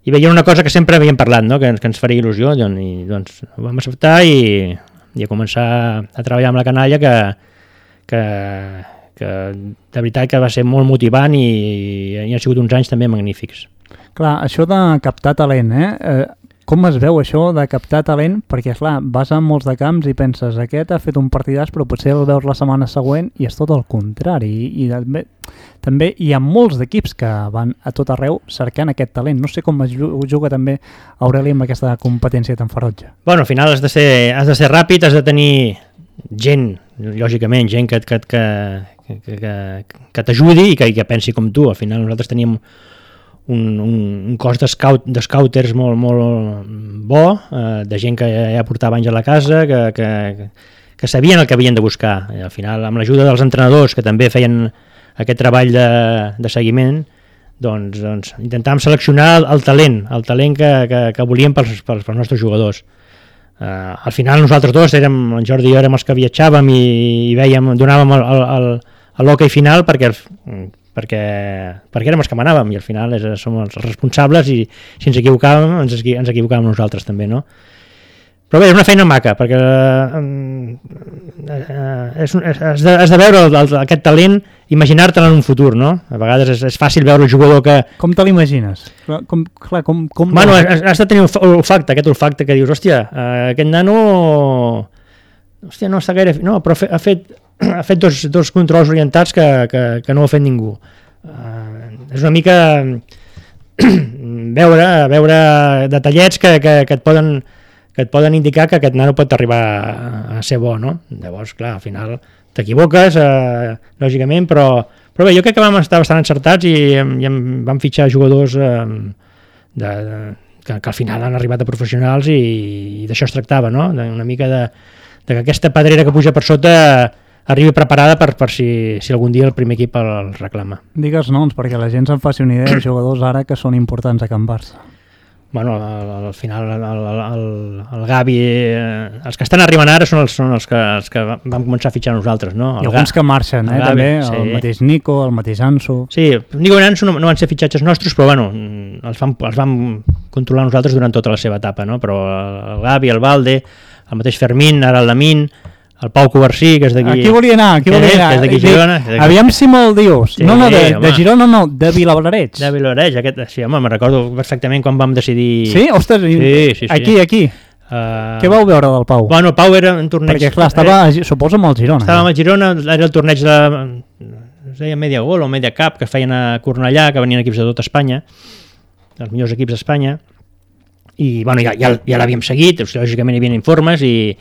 i veien una cosa que sempre havíem parlat, no? que, que ens faria il·lusió, doncs, i doncs ho vam acceptar i, i a començar a treballar amb la canalla que, que, que de veritat que va ser molt motivant i, i han sigut uns anys també magnífics. Clar, això de captar talent, eh? eh com es veu això de captar talent? Perquè, clar, vas a molts de camps i penses, aquest ha fet un partidàs, però potser el veus la setmana següent i és tot el contrari. I, i també, també hi ha molts d'equips que van a tot arreu cercant aquest talent. No sé com es ju- juga també Aureli amb aquesta competència tan ferotge. Bueno, al final has de ser, has de ser ràpid, has de tenir gent, lògicament, gent que, que, que, que, que, que t'ajudi i que, que pensi com tu. Al final nosaltres teníem un, un, un cos d'escout- d'escouters molt, molt bo, eh, de gent que ja portava anys a la casa, que, que, que sabien el que havien de buscar. I al final, amb l'ajuda dels entrenadors, que també feien aquest treball de, de seguiment, doncs, doncs intentàvem seleccionar el, el talent, el talent que, que, que volíem pels, pels, pels nostres jugadors. Uh, al final nosaltres dos érem, en Jordi i jo érem els que viatjàvem i, i veiem, donàvem el, el, el, el l'hoquei final perquè, perquè, perquè érem els que manàvem i al final és, som els responsables i si ens equivocàvem ens, equi- ens equivocàvem nosaltres també, no? Però bé, és una feina maca, perquè eh, eh, és, és, has, de, has de veure el, el, aquest talent, imaginar-te'l en un futur, no? A vegades és, és fàcil veure el jugador que, Com te l'imagines? Com, clar, com, com... Bueno, has, has de tenir olf- olfacte, aquest olfacte que dius, hòstia, eh, aquest nano... Hòstia, no està gaire... No, però fe- ha fet ha fet dos, dos controls orientats que, que, que no ho ha fet ningú. Uh, és una mica veure, veure detallets que, que, que et poden que et poden indicar que aquest nano pot arribar a, ser bo, no? Llavors, clar, al final t'equivoques, eh, lògicament, però, però bé, jo crec que vam estar bastant encertats i, i vam fitxar jugadors eh, de, de, que, que al final han arribat a professionals i, i d'això es tractava, no? Una mica de, de que aquesta pedrera que puja per sota arribi preparada per, per si, si algun dia el primer equip el, el reclama. Digues noms, perquè la gent se'n faci una idea de jugadors ara que són importants a Can Barça bueno, al, al final el, el, el Gavi, eh, els que estan arribant ara són els, són els, que, els que vam començar a fitxar nosaltres, no? El I alguns que marxen, eh, Gavi, també, sí. el mateix Nico, el mateix Anso... Sí, Nico i Anso no, no van ser fitxatges nostres, però bueno, els vam, els vam controlar nosaltres durant tota la seva etapa, no? Però el Gavi, el Valde, el mateix Fermín, ara el Lamin, el Pau Covarsí, que és d'aquí... Aquí volia anar, aquí volia anar. És d'aquí Girona. Aviam si me'l dius. Sí, no, no, de, de Girona no, de Vilablareig. De Vilablareig, aquest, sí, home, me'n recordo perfectament quan vam decidir... Sí? Ostres, sí, sí, sí. aquí, aquí. Uh... Què vau veure del Pau? Bueno, Pau era un torneig... Perquè, clar, estava, era... suposo, amb el Girona. Estava amb el Girona, era el torneig de... Es deia Media Gol o Media Cup, que feien a Cornellà, que venien equips de tot Espanya, els millors equips d'Espanya, i, bueno, ja, ja, ja l'havíem seguit, lògicament hi havia informes, i,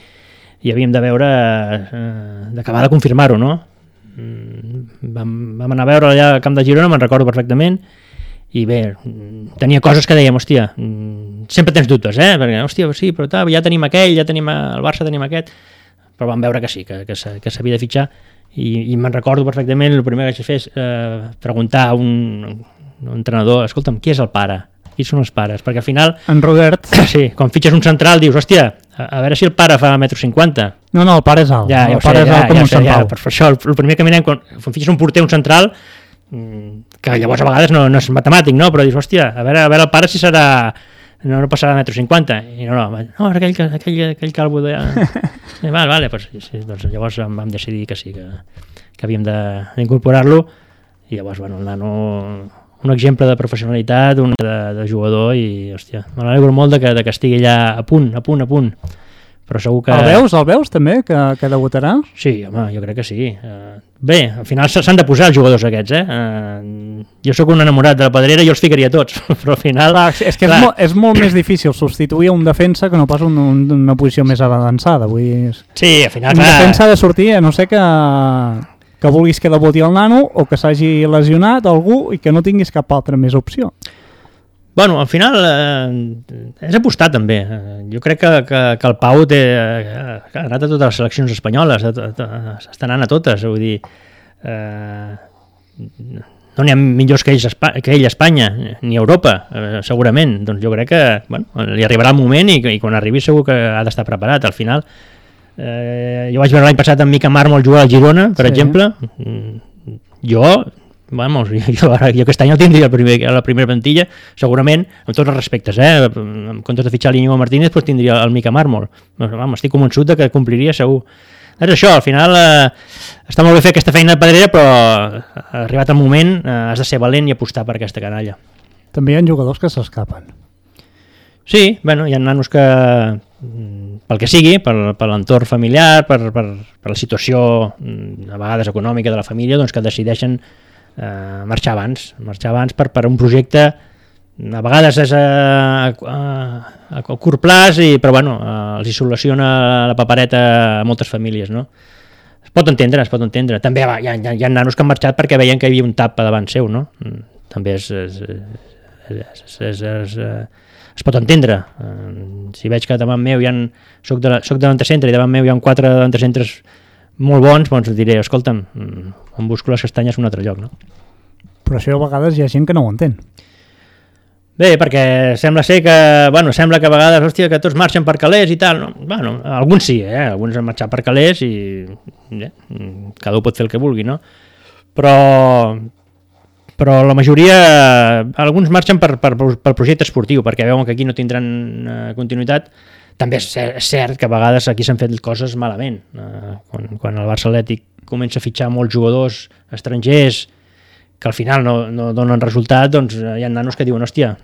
i havíem de veure, eh, d'acabar de confirmar-ho, no? Mm, vam, vam anar a veure allà al camp de Girona, me'n recordo perfectament, i bé, tenia coses que dèiem, hòstia, mm, sempre tens dubtes, eh? Perquè, hòstia, sí, però tal, ja tenim aquell, ja tenim el Barça, tenim aquest, però vam veure que sí, que, que s'havia de fitxar, i, i me'n recordo perfectament, el primer que vaig fer és eh, preguntar a un, un entrenador, escolta'm, qui és el pare? Qui són els pares? Perquè al final... En Robert. Sí, quan fitxes un central dius, hòstia, a, veure si el pare fa metro cinquanta. No, no, el pare és alt. Ja, el ja pare sé, és alt ja, com ja un central. Ja, per, això, el, el primer que mirem, quan, quan fitxes un porter, un central, mm, que llavors a vegades no, no és matemàtic, no? però dius, hòstia, a veure, a veure el pare si serà no, no passarà a metro cinquanta i no, no, no aquell, aquell, aquell calvo de... I, vale, vale, pues, sí, doncs llavors vam decidir que sí, que, que havíem d'incorporar-lo i llavors, bueno, el nano un exemple de professionalitat, un de, de jugador i, hòstia, me n'alegro molt de que, de que estigui allà a punt, a punt, a punt. Però segur que... El veus, el veus també, que, que debutarà? Sí, home, jo crec que sí. Uh, bé, al final s'han de posar els jugadors aquests, eh? Uh, jo sóc un enamorat de la pedrera i els ficaria tots, però al final... Clar, és que clar. És, molt, és molt més difícil substituir un defensa que no pas un, un, una posició més avançada. Vull dir, sí, al final... Un clar. defensa ha de sortir, a no sé que que vulguis que debuti el nano o que s'hagi lesionat algú i que no tinguis cap altra més opció. Bueno, al final eh, és apostar també. Jo crec que, que, que el Pau té, eh, ha anat a totes les seleccions espanyoles, està anant a totes, vull dir, eh, no n'hi ha millors que, ells, que ell a Espanya, ni a Europa, eh, segurament. Doncs jo crec que bueno, li arribarà el moment i, i quan arribi segur que ha d'estar preparat. Al final, Eh, jo vaig veure l'any passat amb Mica Mármol jugar al Girona, per sí. exemple. Mm, jo, vamos, jo, ara, jo aquest any el tindria el primer, a la primera plantilla, segurament, amb tots els respectes, eh? en comptes de fitxar l'Iñigo Martínez, pues tindria el Mica Mármol. Vamos, estic convençut que compliria segur. És això, al final eh, està molt bé fer aquesta feina de pedrera, però ha arribat el moment eh, has de ser valent i apostar per aquesta canalla. També hi ha jugadors que s'escapen. Sí, bueno, hi ha nanos que pel que sigui, per, per l'entorn familiar, per, per, per la situació mm, a vegades econòmica de la família, doncs que decideixen eh, marxar abans, marxar abans per, per un projecte a vegades és a, a, a, a curt plaç, i, però bueno, eh, els hi soluciona la papereta a moltes famílies, no? Es pot entendre, es pot entendre. També hi ha, hi ha, nanos que han marxat perquè veien que hi havia un tap davant seu, no? Mm, també és... és, és, és, és, és, és es pot entendre. Eh, si veig que davant meu hi ha, soc de, soc de l'antecentre i davant meu hi ha quatre antecentres molt bons, doncs diré, escolta'm, mm, em busco les castanyes a un altre lloc, no? Però això a vegades hi ha gent que no ho entén. Bé, perquè sembla ser que, bueno, sembla que a vegades, hòstia, que tots marxen per calés i tal. No? Bueno, alguns sí, eh? Alguns han marxat per calés i eh? cada un pot fer el que vulgui, no? Però, però la majoria, alguns marxen per, per, per projecte esportiu, perquè veuen que aquí no tindran eh, continuïtat. També és cert, que a vegades aquí s'han fet coses malament. Eh, quan, quan el Barça Atlètic comença a fitxar molts jugadors estrangers que al final no, no donen resultat, doncs hi ha nanos que diuen, hòstia,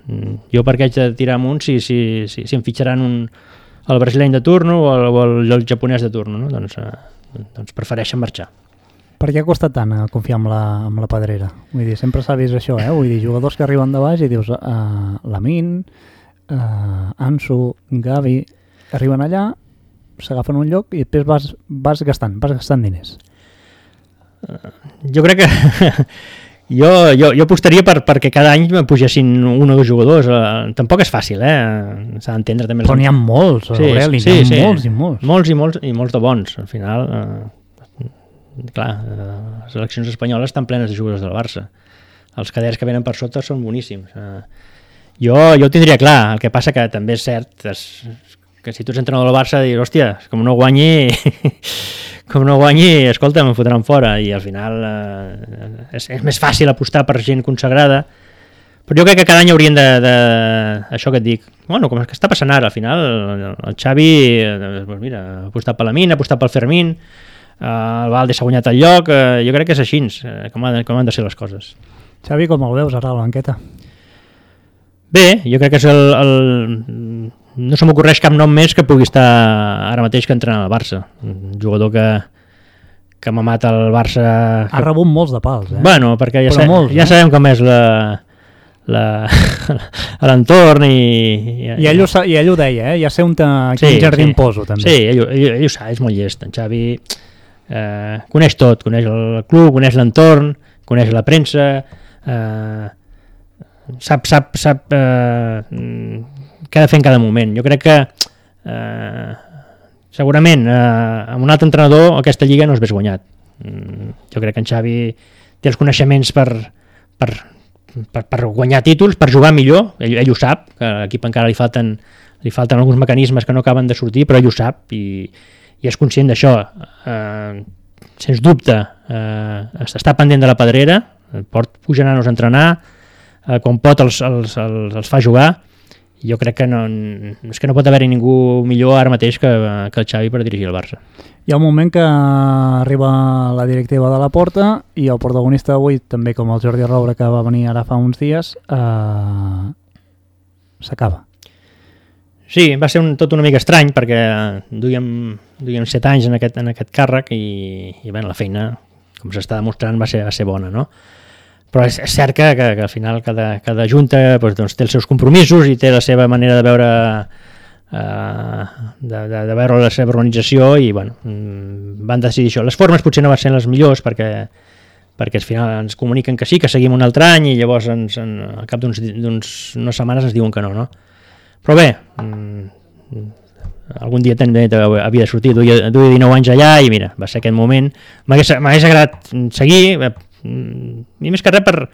jo per què haig de tirar amunt si, si, si, si em fitxaran un, el brasileny de turno o el, o el, el japonès de turno, no? doncs, eh, doncs prefereixen marxar. Per què ha costat tant eh, confiar amb la, amb la pedrera? Vull dir, sempre s'ha vist això, eh? Vull dir, jugadors que arriben de baix i dius uh, Lamin, uh, Ansu, Gavi, arriben allà, s'agafen un lloc i després vas, vas gastant, vas gastant diners. Jo crec que jo, jo, jo apostaria per, perquè cada any pugessin un o dos jugadors. Eh, tampoc és fàcil, eh? S'ha d'entendre també... Però n'hi ha molts, sí, Aureli, sí, n'hi ha sí. molts i molts. Molts i molts, i molts de bons. Al final, eh, clar, eh, les eleccions espanyoles estan plenes de jugadors del Barça. Els cadets que venen per sota són boníssims. Eh, jo, jo ho tindria clar, el que passa que també és cert és, que si tu ets entrenador del Barça dius, hòstia, com no guanyi com no guanyi, escolta, em fotran fora i al final eh, és, és més fàcil apostar per gent consagrada però jo crec que cada any haurien de, de això que et dic, bueno, com és que està passant ara al final, el, el Xavi eh, doncs mira, ha apostat per la Mina, ha apostat pel Fermín el Valde s'ha guanyat el lloc eh, jo crec que és així eh, com, han, com han de ser les coses Xavi, com el veus ara a la banqueta? Bé, jo crec que és el... el no se m'ocorreix cap nom més que pugui estar ara mateix que entrenar al Barça. Un jugador que, que m'ha matat el Barça... Ha rebut molts de pals, eh? Bueno, perquè ja, sa molts, ja eh? sabem com és la la l'entorn i, I ell, ho, I ell ho deia, eh? Ja sé quin Sí, jardí sí. poso, també. Sí, ell, ell, ell ho sap, és molt llest. En Xavi eh, coneix tot, coneix el club, coneix l'entorn, coneix la premsa, eh, sap, sap, sap eh, què ha de fer en cada moment. Jo crec que eh, segurament eh, amb un altre entrenador aquesta lliga no es hagués guanyat. Mm, jo crec que en Xavi té els coneixements per, per, per, per guanyar títols, per jugar millor, ell, ell ho sap, que a l'equip encara li falten, li falten alguns mecanismes que no acaben de sortir, però ell ho sap i, i és conscient d'això. Eh, sens dubte, eh, està pendent de la pedrera, pot pujar nanos a entrenar, eh, quan pot els, els, els, els fa jugar, jo crec que no, és que no pot haver-hi ningú millor ara mateix que, que el Xavi per dirigir el Barça. Hi ha un moment que arriba la directiva de la porta i el protagonista d'avui, també com el Jordi Roure que va venir ara fa uns dies, eh, s'acaba. Sí, va ser un, tot una mica estrany perquè duíem, duíem set anys en aquest, en aquest càrrec i, i bé, la feina, com s'està demostrant, va ser, va ser bona, no? Però és, és cert que, que, que al final cada, cada junta doncs, doncs, té els seus compromisos i té la seva manera de veure eh, de, de, de veure la seva organització i bueno, mm, van decidir això. Les formes potser no van ser les millors perquè perquè al final ens comuniquen que sí, que seguim un altre any i llavors ens, en, al cap d'uns d'uns- unes setmanes ens diuen que no, no? Però bé, mm, algun dia també havia de sortir, duia, duia 19 anys allà i mira, va ser aquest moment. M'hagués agradat seguir, eh, mm, i més que res per,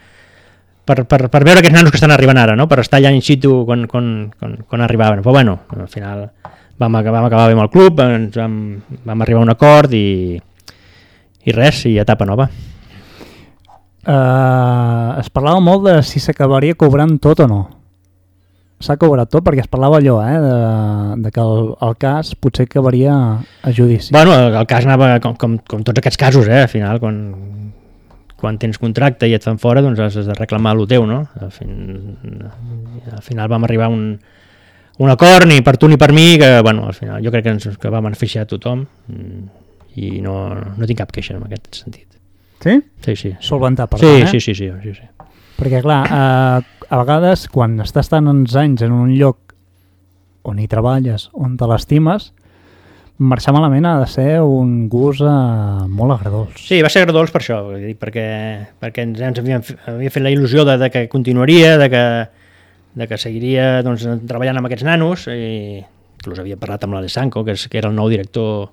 per, per, per veure aquests nanos que estan arribant ara, no? per estar allà in situ quan, quan, quan, quan arribaven. Però bueno, al final vam, vam acabar bé amb el club, ens vam, vam arribar a un acord i, i res, i etapa nova. Eh, es parlava molt de si s'acabaria cobrant tot o no. S'ha cobrat tot perquè es parlava allò, eh, de, de que el, el cas potser acabaria a judici. Bueno, el, el cas anava com, com, com tots aquests casos, eh? al final, quan, quan tens contracte i et fan fora, doncs has de reclamar el teu, no? Al, fin, al final vam arribar a un, un acord, ni per tu ni per mi, que, bueno, al final jo crec que, ens, que va beneficiar a tothom i no, no tinc cap queixa en aquest sentit. Sí? Sí, sí. Solventar, per Sí, tant, eh? sí, sí, sí, sí, sí. Perquè, clar, eh, a vegades, quan estàs tant uns anys en un lloc on hi treballes, on te l'estimes, marxar malament ha de ser un gust eh, molt agradós. Sí, va ser agradolç per això, perquè, perquè ens, ens havíem, havia fet la il·lusió de, de que continuaria, de que, de que seguiria doncs, treballant amb aquests nanos, i inclús havia parlat amb l'Alessanco, que, és, que era el nou director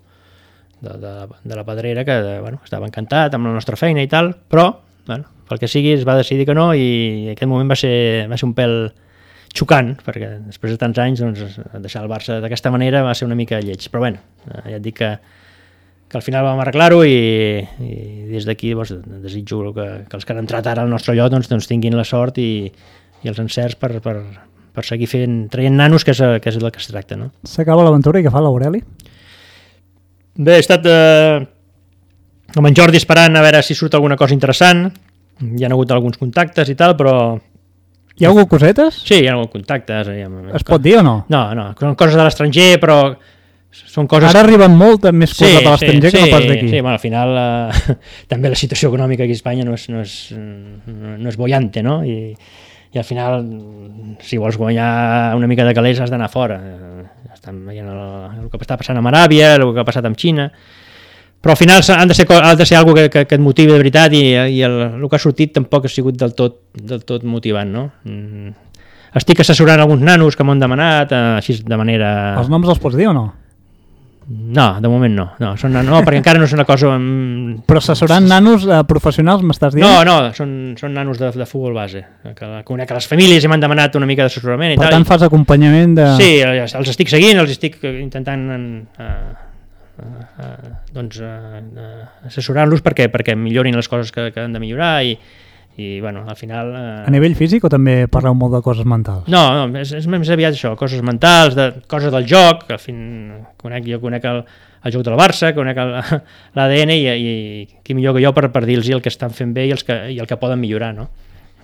de, de, de la Pedrera, que bueno, estava encantat amb la nostra feina i tal, però bueno, pel que sigui es va decidir que no i aquest moment va ser, va ser un pèl xocant, perquè després de tants anys doncs, deixar el Barça d'aquesta manera va ser una mica lleig, però bueno, eh, ja et dic que, que al final vam arreglar-ho i, i des d'aquí doncs, desitjo que, que els que han entrat ara al nostre lloc doncs, doncs tinguin la sort i, i els encerts per, per, per seguir fent, traient nanos, que és, que és del que es tracta. No? S'acaba l'aventura i què fa l'Aureli? Bé, he estat eh, amb en Jordi esperant a veure si surt alguna cosa interessant, hi ha hagut alguns contactes i tal, però Hi ha hagut cosetes? sí, hi ha hagut contactes. Hi ha... Es pot dir o no? No, no, són coses de l'estranger, però són coses... Ara arriben molt més coses de l'estranger que no pas d'aquí. Sí, bueno, al final eh, també la situació econòmica aquí a Espanya no és, no és, no és bollante, no? I, i al final, si vols guanyar una mica de calés has d'anar fora. Estan veient el, el que està passant amb Aràbia, el que ha passat amb Xina, però al final han de ser, ha de ser alguna que, que, que et motivi de veritat i, i el, el que ha sortit tampoc ha sigut del tot, del tot motivant, no? Mm. Estic assessorant alguns nanos que m'han demanat, eh, així de manera... Els noms els pots dir o no? No, de moment no, no, són, no perquè encara no és una cosa... Amb... Però assessorant nanos eh, professionals m'estàs dient? No, no, són, són nanos de, de futbol base, que conec a les famílies i m'han demanat una mica d'assessorament i per tal. tant fas acompanyament de... Sí, els estic seguint, els estic intentant uh, uh, doncs, uh, uh, assessorant-los perquè, perquè millorin les coses que, que han de millorar i, i bueno, al final... Eh... A nivell físic o també parleu molt de coses mentals? No, no és, és més aviat això, coses mentals, de, coses del joc, que fin, conec, jo conec el, el joc del Barça, conec l'ADN i, i qui millor que jo per, per dir-los el que estan fent bé i, els que, i el que poden millorar, no?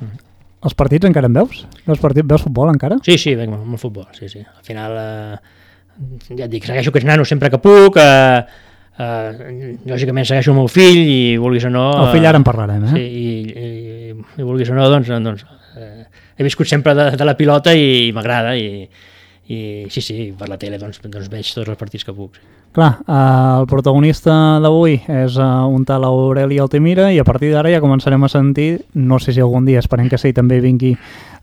Mm. Els partits encara en veus? Veus, partit, veus futbol encara? Sí, sí, veig molt, molt futbol, sí, sí. Al final, eh, ja et dic, segueixo aquests nanos sempre que puc, eh, Uh, lògicament segueixo el meu fill i vulguis o no... El fill ara en parlarem, eh? Sí, i, i, i vulguis o no, doncs, doncs eh, he viscut sempre de, de la pilota i, i m'agrada i, i sí, sí, per la tele doncs, doncs veig tots els partits que puc. Clar, eh, el protagonista d'avui és eh, un tal Aureli Altemira i a partir d'ara ja començarem a sentir, no sé si algun dia, esperem que sí, també vingui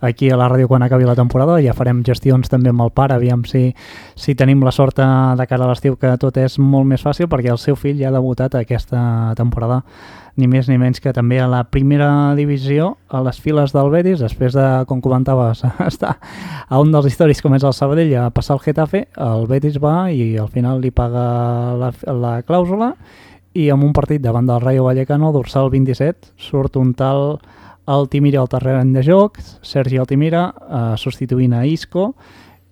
aquí a la ràdio quan acabi la temporada, ja farem gestions també amb el pare, aviam si, si tenim la sort de cara a l'estiu que tot és molt més fàcil perquè el seu fill ja ha debutat aquesta temporada ni més ni menys que també a la primera divisió a les files del Betis, després de, com comentaves, estar a un dels històrics com és el Sabadell a passar el Getafe, el Betis va i al final li paga la, la clàusula i amb un partit davant del Rayo Vallecano, dorsal 27, surt un tal Altimira al terreny de joc, Sergi Altimira eh, substituint a Isco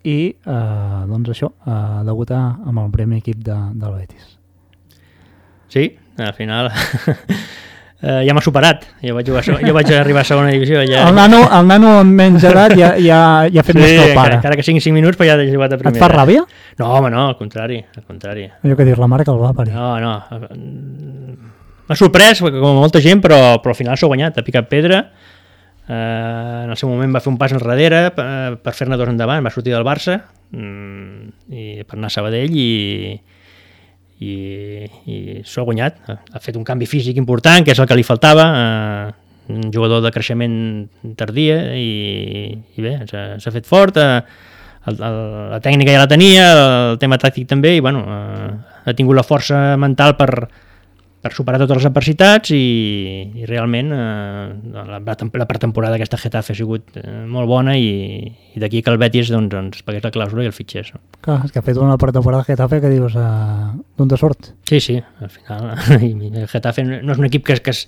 i eh, doncs això, eh, debutar amb el primer equip de, del Betis. Sí, al final eh, ja m'ha superat, jo vaig, jugar, jo vaig arribar a segona divisió. Ja... El, nano, el nano amb menys edat ja, ja, ja ha fet sí, més que el pare. Encara, encara que siguin 5 minuts, però ja he jugat a primera. Et fa ràbia? No, home, no, al contrari, al contrari. Allò que dir la mare que el va parir. No, no, M'ha sorprès, com molta gent, però, però al final s'ha guanyat, ha picat pedra. Eh, en el seu moment va fer un pas enrere per, per fer-ne dos endavant, va sortir del Barça mm, i per anar a Sabadell i, i, i s'ho ha guanyat. Ha fet un canvi físic important, que és el que li faltava, eh, un jugador de creixement tardia i, i bé, s'ha fet fort, eh, el, el, la tècnica ja la tenia, el tema tàctic també, i bueno, eh, ha tingut la força mental per, per superar totes les adversitats i, i realment eh, la, la pretemporada d'aquesta Getafe ha sigut eh, molt bona i, i d'aquí que el Betis doncs, ens pagués la clàusula i el fitxés. No? Clar, és que ha fet una pretemporada Getafe que dius uh, d'un de sort. Sí, sí, al final el Getafe no és un equip que, que es,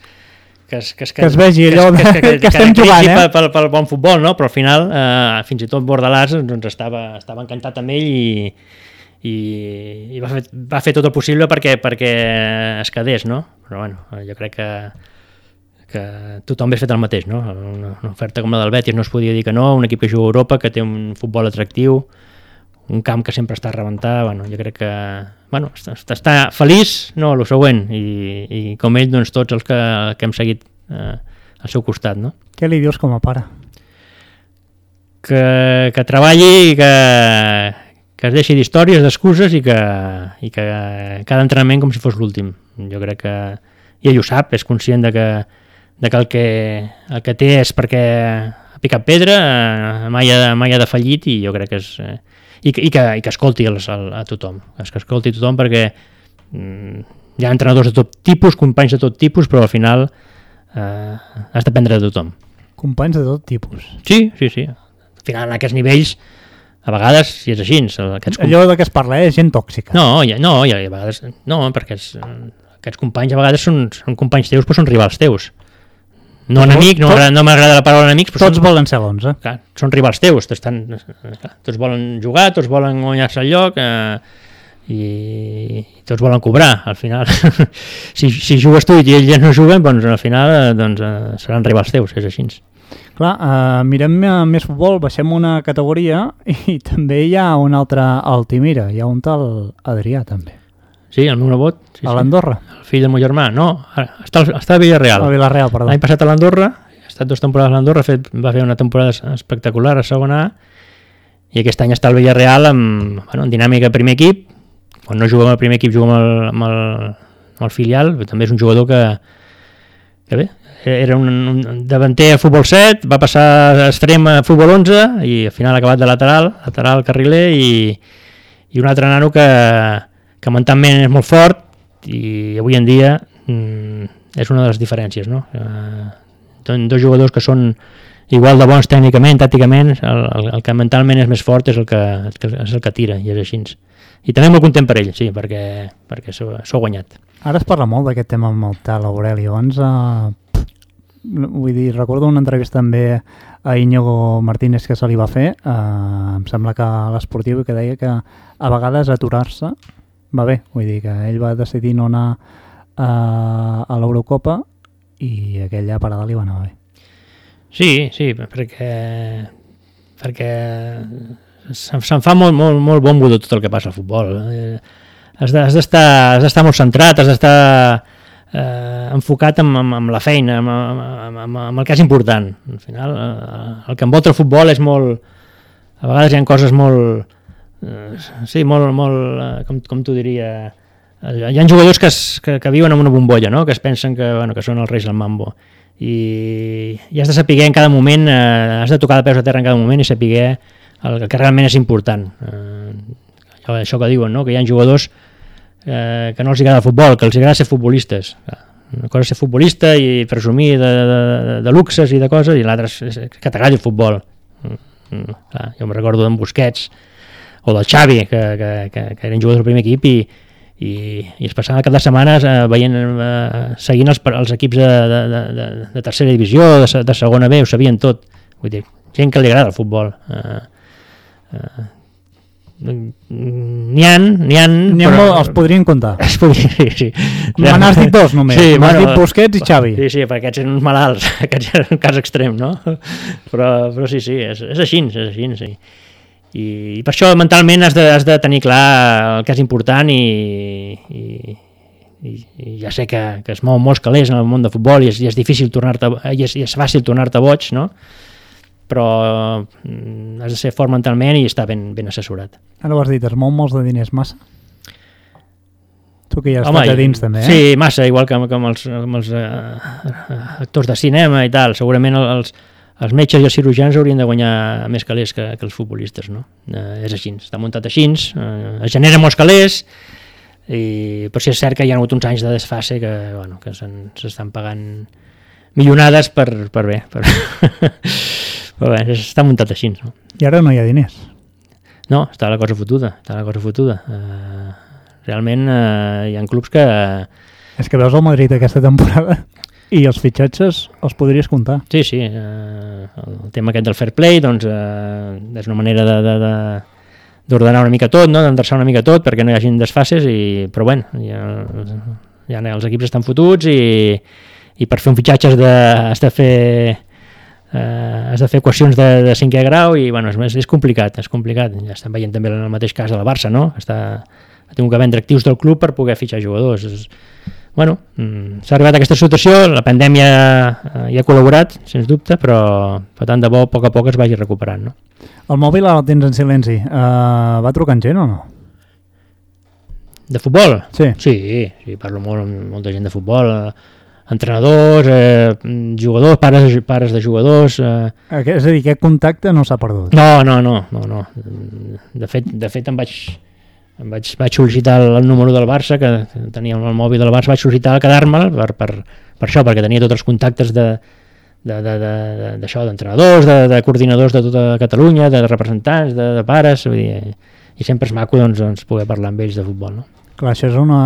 que es, que es, que es vegi allò que, que, que, que, que estem jugant, eh? Pel, pel, pel bon futbol, no? però al final eh, fins i tot Bordalàs doncs, estava, estava encantat amb ell i, i, i va, fer, va fer tot el possible perquè, perquè es quedés, no? Però bueno, jo crec que, que tothom hauria fet el mateix, no? Una, una oferta com la del Betis no es podia dir que no, un equip que juga a Europa, que té un futbol atractiu, un camp que sempre està a rebentar, bueno, jo crec que bueno, està, està feliç, no, el següent, i, i com ell, doncs tots els que, que hem seguit eh, al seu costat, no? Què li dius com a pare? Que, que treballi i que, que es deixi d'històries, d'excuses i, que, i que cada entrenament com si fos l'últim. Jo crec que, i ell ho sap, és conscient de que, de que, el, que el que té és perquè ha picat pedra, eh, mai ha, mai ha defallit i jo crec que és... Eh, i, que, i, que, i que escolti els, a, a tothom, que escolti a tothom perquè mm, hi ha entrenadors de tot tipus, companys de tot tipus, però al final eh, has d'aprendre de tothom. Companys de tot tipus? Sí, sí, sí. Al final en aquests nivells a vegades, si és així... Aquests Allò de què es parla, eh? és gent tòxica. No, ja, no, ja, a vegades, no perquè és, aquests companys a vegades són, són companys teus però són rivals teus. No enemic, no m'agrada no la paraula enemics, però tots són, volen ser l'11. Clar, són rivals teus, estan, clar, tots volen jugar, tots volen guanyar-se el lloc eh, i, i tots volen cobrar, al final. si, si jugues tu i ells no juguen, doncs al final eh, doncs, eh, seran rivals teus, és així. Clar, uh, mirem uh, més futbol, baixem una categoria i també hi ha un altre Altimira, hi ha un tal Adrià també. Sí, el meu nebot. Sí, a l'Andorra? Sí. El fill del meu germà, no, està, està a Villarreal. A Villarreal, perdó. L'any passat a l'Andorra, ha estat dues temporades a l'Andorra, va fer una temporada espectacular a segona A, i aquest any està al Villarreal amb, bueno, en dinàmica primer equip, quan no juga amb el primer equip juga amb el, amb el, amb el filial, també és un jugador que, que bé, era un, un davanter a futbol 7, va passar a extrem a futbol 11 i al final ha acabat de lateral, lateral carriler i, i un altre nano que, que mentalment és molt fort i avui en dia mm, és una de les diferències, no? Eh, dos jugadors que són igual de bons tècnicament, tàcticament, el, el, el que mentalment és més fort és el que, és el que tira, i és així. I també molt content per ell, sí, perquè, perquè s'ho ha guanyat. Ara es parla molt d'aquest tema amb el tal Aureli. Abans, eh, vull dir, recordo una entrevista també a Íñigo Martínez que se li va fer, eh, em sembla que a l'esportiu, que deia que a vegades aturar-se va bé, vull dir que ell va decidir no anar a, a l'Eurocopa i aquella parada li va anar bé. Sí, sí, perquè perquè se'n fa molt, molt, molt bombo de tot el que passa al futbol. Eh, has d'estar de, molt centrat, has d'estar eh, enfocat amb, amb, amb la feina, amb, amb, amb, el que és important. Al final, eh, el que envolta el futbol és molt... A vegades hi ha coses molt... Eh, sí, molt, molt eh, com, com t'ho diria... Eh, hi ha jugadors que, es, que, que viuen en una bombolla, no? que es pensen que, bueno, que són els reis del mambo i, i has de saber en cada moment, eh, has de tocar de peus a terra en cada moment i saber el que realment és important. Eh, això que diuen, no? que hi ha jugadors eh, que no els agrada el futbol, que els agrada ser futbolistes. Una cosa és ser futbolista i presumir de, de, de, luxes i de coses, i l'altra és que t'agradi el futbol. Mm, mm, clar, jo em recordo d'en Busquets o del Xavi, que, que, que, que eren jugadors del primer equip i, i, i es passaven cap de setmanes eh, veient, eh, seguint els, els equips de, de, de, de tercera divisió, de, de segona B, ho sabien tot. Vull dir, gent que li agrada el futbol. Eh, eh, n'hi ha, n'hi ha... N'hi ha molt, els podrien comptar. Es podria, sí, sí. Me n'has dit dos només, sí, m'has bueno, dit Busquets i Xavi. Sí, sí, perquè aquests eren uns malalts, aquests eren un cas extrem, no? Però, però sí, sí, és, és així, és així, sí i, i per això mentalment has de, has de tenir clar el que és important i, i, i, i ja sé que, que es mou molts calés en el món de futbol i és, i és difícil tornar-te i, és, i és fàcil tornar-te boig no? Però mm, has de ser fort mentalment i estar ben, ben assessorat Ara ho has dit, es mou molts de diners massa? Tu que ja has Home, a dins també, eh? Sí, massa, igual que, que amb els, amb els uh, actors de cinema i tal. Segurament els, els metges i els cirurgians haurien de guanyar més calés que, que els futbolistes, no? Eh, és així, està muntat així, eh, es genera molts calés, i, però sí és cert que hi ha hagut uns anys de desfase que, bueno, que s'estan pagant milionades per, per bé, per... però bé, està muntat així. No? I ara no hi ha diners. No, està la cosa fotuda, està la cosa fotuda. Eh, realment eh, hi ha clubs que... És que veus el Madrid aquesta temporada i els fitxatges els podries comptar. Sí, sí. Eh, el tema aquest del fair play doncs, eh, és una manera de, de, de d'ordenar una mica tot, no? d'endreçar una mica tot perquè no hi hagin desfases, i, però bueno, ja, ja els equips estan fotuts i, i per fer un fitxatge has de, has de fer eh, has de fer equacions de, de cinquè grau i bueno, és, és complicat, és complicat. Ja estem veient també en el mateix cas de la Barça, no? Està, ha tingut que vendre actius del club per poder fitxar jugadors. És, bueno, mm, s'ha arribat a aquesta situació, la pandèmia eh, hi ha col·laborat, sens dubte, però per tant de bo a poc a poc es vagi recuperant. No? El mòbil el tens en silenci. Uh, va trucant gent o no? De futbol? Sí. Sí, sí parlo molt amb molta gent de futbol, eh, entrenadors, eh, jugadors, pares, pares de jugadors... Eh... És a dir, aquest contacte no s'ha perdut? No, no, no, no, no. De fet, de fet em vaig em vaig, vaig sol·licitar el, el número del Barça, que tenia el mòbil del Barça, vaig sol·licitar quedar-me'l per, per, per això, perquè tenia tots els contactes de d'això, d'entrenadors, de, de coordinadors de tota Catalunya, de representants, de, de pares, vull dir, i sempre és maco doncs, doncs, poder parlar amb ells de futbol. No? Clar, això és una...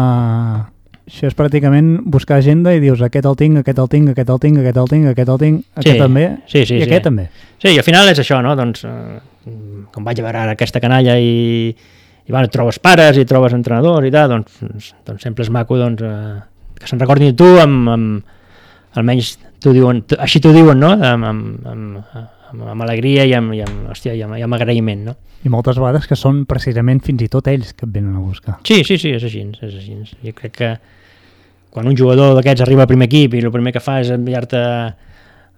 Això és pràcticament buscar agenda i dius aquest el tinc, aquest el tinc, aquest el tinc, aquest el tinc, aquest el tinc, aquest sí, també, sí, sí, i sí. aquest també. Sí, i al final és això, no? Doncs, eh, com vaig a veure ara aquesta canalla i, i bueno, trobes pares i trobes entrenadors i tal, doncs, doncs sempre és maco doncs, eh, que se'n recordin de tu amb, amb almenys t'ho diuen, així t'ho diuen, no? Amb, amb, amb, amb, amb alegria i amb, i amb, hòstia, i amb, i amb agraïment, no? I moltes vegades que són precisament fins i tot ells que et venen a buscar. Sí, sí, sí, és així, és així. Jo crec que quan un jugador d'aquests arriba al primer equip i el primer que fa és enviar-te...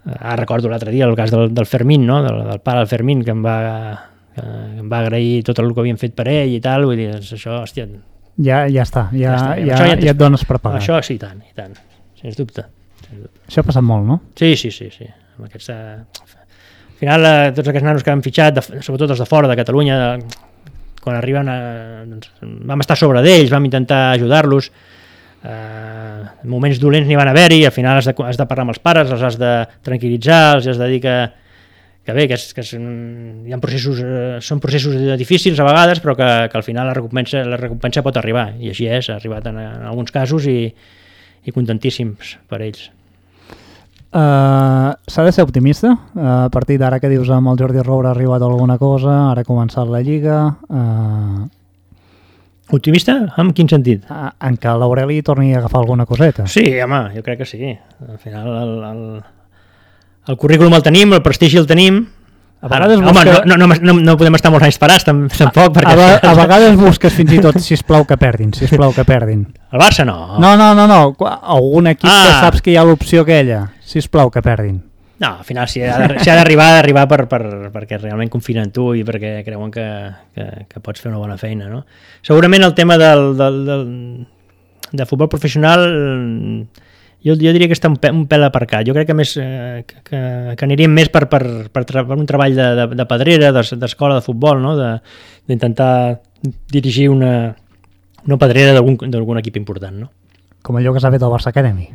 Ah, recordo l'altre dia el cas del, del Fermín, no? del, del pare del Fermín, que em va, que em va agrair tot el que havien fet per ell i tal, vull dir, és això, hòstia, Ja, ja està, ja, Ja està, ja, ja ja, et dones per pagar. Això... sí, i tant, i tant, sens dubte. Sens dubte. això ha passat molt, no? Sí, sí, sí, sí. Amb aquests, eh, al final, eh, tots aquests nanos que han fitxat, de, sobretot els de fora de Catalunya, eh, quan arriben, eh, doncs, vam estar sobre d'ells, vam intentar ajudar-los, eh, moments dolents n'hi van haver-hi, al final has de, has de parlar amb els pares, els has de tranquil·litzar, els has de dir que, que bé, que, és, que és, hi ha processos, eh, són processos difícils a vegades, però que, que al final la recompensa, la recompensa pot arribar, i així és, ha arribat en, en alguns casos i, i contentíssims per ells. Uh, S'ha de ser optimista. Uh, a partir d'ara que dius amb el Jordi Roure ha arribat alguna cosa, ara ha començat la Lliga, uh, Optimista? En quin sentit? en què l'Aureli torni a agafar alguna coseta. Sí, home, jo crec que sí. Al final el, el, el currículum el tenim, el prestigi el tenim. A vegades home, busca- no, no, no, no podem estar molts anys parats tam, tampoc, A, perquè ve a vegades busques fins i tot, si plau que perdin, si plau que perdin. el Barça no. No, no, no, no. Algun equip ah. que saps que hi ha l'opció aquella, si plau que perdin. No, al final si ha de- si ha d'arribar, ha d'arribar per, per, perquè realment confien en tu i perquè creuen que, que, que pots fer una bona feina, no? Segurament el tema del, del, del, de futbol professional jo, jo diria que està un, pe, un pèl aparcat. Jo crec que més eh, que, que, que aniríem més per, per, per, per un treball de, de, de pedrera, d'es- d'escola de futbol, no? De- d'intentar dirigir una, una pedrera d'algun equip important, no? Com allò que s'ha fet al Barça Academy.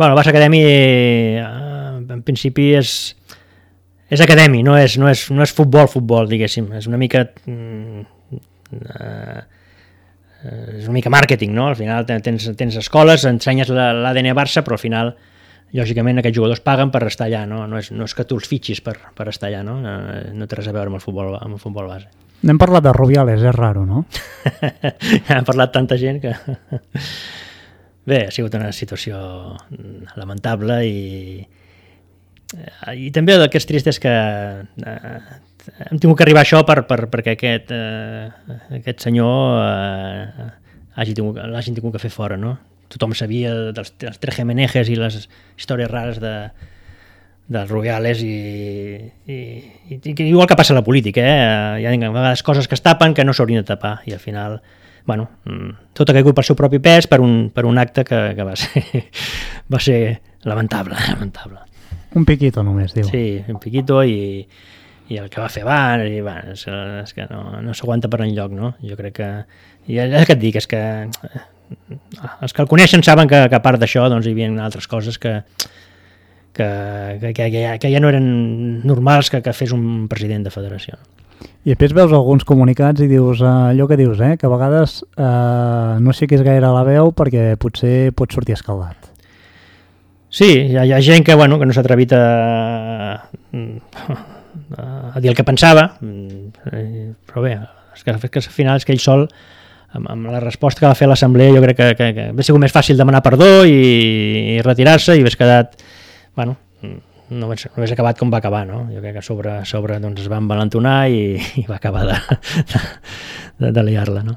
Bueno, el Barça Academy eh, en principi és és acadèmia, no és, no és, no és futbol, futbol, diguéssim. És una mica... Mm, eh, és una mica màrqueting, no? Al final ten- tens, tens escoles, ensenyes la- l'ADN Barça, però al final, lògicament, aquests jugadors paguen per estar allà, no? No és, no és que tu els fitxis per, per estar allà, no? No, no té res a veure amb el futbol, amb el futbol base. N'hem parlat de Rubiales, és raro, no? ja ha parlat tanta gent que... Bé, ha sigut una situació mm, lamentable i, eh, i també el que és trist és que eh, hem tingut que arribar a això per, per, perquè aquest, eh, aquest senyor eh, l'hagin tingut que fer fora, no? Tothom sabia dels, dels tres Jiménez i les històries rares de, dels Rubiales i, i, i, i igual que passa a la política, eh? hi ha vegades coses que es tapen que no s'haurien de tapar i al final bueno, mm, tot ha caigut pel seu propi pes per un, per un acte que, que va, ser, va ser lamentable, lamentable. Un piquito només, diu. Sí, un piquito i, i el que va fer abans, i, bueno, és, és que no, no s'aguanta per enlloc, no? Jo crec que... I és que et dic, és que eh, els que el coneixen saben que, que a part d'això doncs, hi havia altres coses que, que, que, que, ja, que ja no eren normals que, que fes un president de federació. I després veus alguns comunicats i dius eh, allò que dius, eh, que a vegades eh, no aixequis gaire la veu perquè potser pot sortir escaldat. Sí, hi ha, hi ha gent que, bueno, que no s'ha atrevit a, a dir el que pensava, però bé, és que, és que al final és que ell sol, amb, amb la resposta que va fer l'assemblea, jo crec que, que, que hauria sigut més fàcil demanar perdó i, i retirar-se i hagués quedat, bueno, no hauria, no hauria acabat com va acabar, no? Jo crec que a sobre, a sobre doncs, es va envalentonar i, i va acabar de, de, de liar-la, no?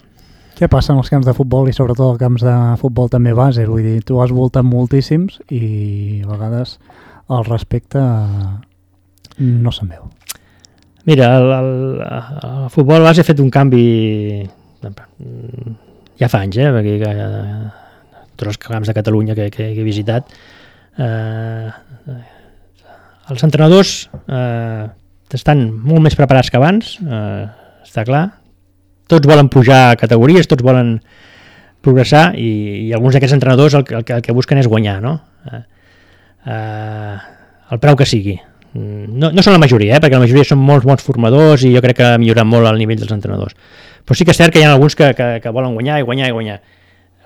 Què passa en els camps de futbol i sobretot els camps de futbol també base? Vull dir, tu has voltat moltíssims i a vegades el respecte no se'n veu. Mira, el, el, el futbol base ha fet un canvi ja fa anys, eh, perquè que, tots els camps de Catalunya que, que, que he visitat eh, els entrenadors eh, estan molt més preparats que abans, eh, està clar, tots volen pujar categories, tots volen progressar i, i alguns d'aquests entrenadors el, el, el que busquen és guanyar, no? Eh, eh, el preu que sigui. Mm, No, no són la majoria, eh, perquè la majoria són molts bons formadors i jo crec que ha millorat molt el nivell dels entrenadors. Però sí que és cert que hi ha alguns que, que, que volen guanyar i guanyar i guanyar.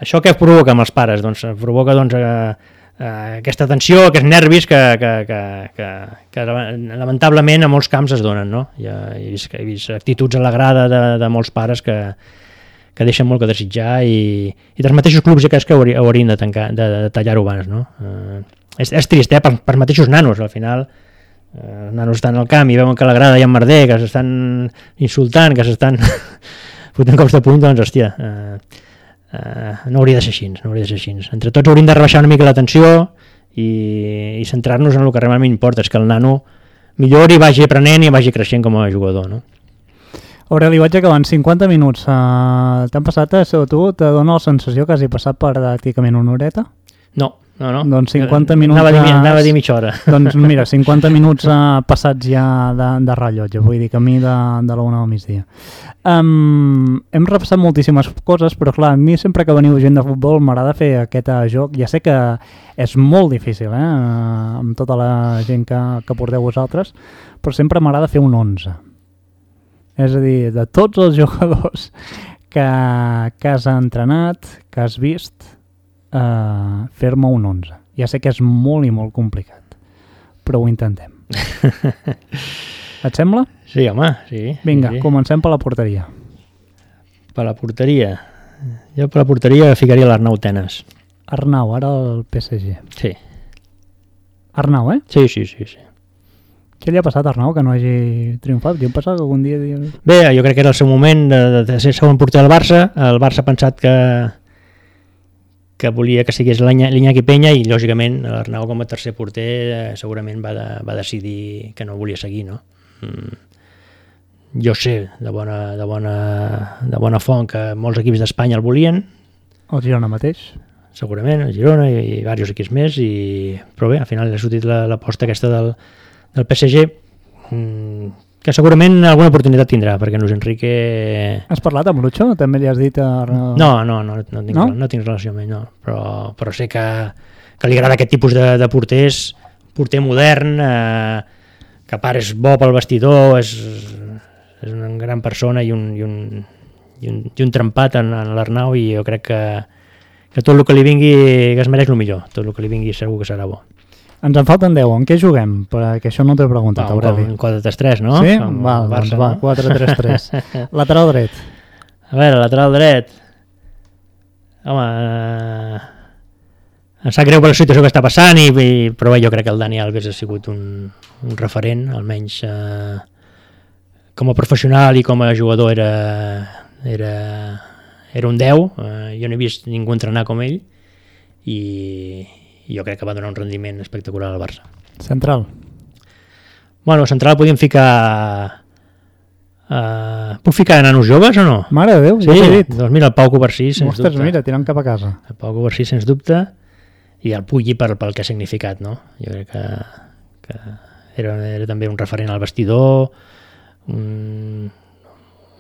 Això què provoca amb els pares? Doncs provoca doncs, eh, eh, aquesta tensió, aquests nervis que, que, que, que, que lamentablement a molts camps es donen. No? Ha, he, vist, he vist actituds a la grada de, de molts pares que, que deixen molt que desitjar i, i dels mateixos clubs que és que hauri- haurien de, tancar, de, de tallar-ho abans. No? Eh, és, és trist, eh, per, per mateixos nanos, al final eh, els nanos estan al camp i veuen que la grada hi ha merder, que s'estan insultant, que s'estan fotent cops de puny, doncs, hòstia, eh, eh, no hauria de ser així, no hauria de ser així. Entre tots hauríem de rebaixar una mica la tensió i, i centrar-nos en el que realment importa, és que el nano millori, vagi aprenent i vagi creixent com a jugador, no? Aureli, vaig acabant 50 minuts. Uh, T'han passat, a tu, te dona la sensació que hagi passat per pràcticament una horeta? No, no, no. Doncs 50 minuts... Anava a dir, anava a dir mitja hora. Doncs mira, 50 minuts uh, passats ja de, de rellotge, vull dir, camí de, de la una del migdia. Um, hem repassat moltíssimes coses, però clar, a mi sempre que veniu gent de futbol m'agrada fer aquest uh, joc. Ja sé que és molt difícil, eh, amb tota la gent que, que porteu vosaltres, però sempre m'agrada fer un 11 és a dir, de tots els jugadors que, que has entrenat, que has vist, eh, fer-me un 11. Ja sé que és molt i molt complicat, però ho intentem. Et sembla? Sí, home, sí. Vinga, sí. comencem per la porteria. Per la porteria. Jo per la porteria ficaria l'Arnau Tenes. Arnau, ara el PSG. Sí. Arnau, eh? Sí, sí, sí, sí. Què li ha passat a Arnau que no hagi triomfat? Què em passa que algun dia... Bé, jo crec que era el seu moment de, de ser segon porter del Barça. El Barça ha pensat que, que volia que sigués l'Iñaki Penya i, lògicament, l'Arnau com a tercer porter eh, segurament va, de, va decidir que no volia seguir, no? Mm. Jo sé de bona, de, bona, de bona font que molts equips d'Espanya el volien. El Girona mateix? Segurament, el Girona i, i diversos equips més, i... però bé, al final ha sortit l'aposta la, aquesta del, el PSG mm, que segurament alguna oportunitat tindrà, perquè Luis Enrique... Has parlat amb Lucho? També li has dit... A... No, no, no, no, tinc, no? no tinc relació amb ell, no. Però, però sé que, que li agrada aquest tipus de, de porters, porter modern, eh, que a part és bo pel vestidor, és, és una gran persona i un, i un, i un, i un trempat en, en l'Arnau i jo crec que, que tot el que li vingui, que es mereix el millor, tot el que li vingui segur que serà bo. Ens en falten 10. En què juguem? Perquè això no t'he preguntat, Aureli. Un 4-3-3, no? Sí? Va, doncs va, 4-3-3. lateral dret. A veure, lateral dret. Home, eh... em sap greu per la situació que està passant, i, i, però bé, jo crec que el Dani Alves ha sigut un, un referent, almenys eh, com a professional i com a jugador era, era, era un 10. Eh, jo no he vist ningú entrenar com ell i, i jo crec que va donar un rendiment espectacular al Barça. Central? Bueno, central podíem ficar... Uh, puc ficar nanos joves o no? Mare de Déu, sí, ja dit. Doncs mira, el Pau Covarsí, sens Ostres, dubte. mira, tirant cap a casa. El Pau Covarsí, sens dubte, i el Pugui per, pel que ha significat, no? Jo crec que, que era, era també un referent al vestidor, un,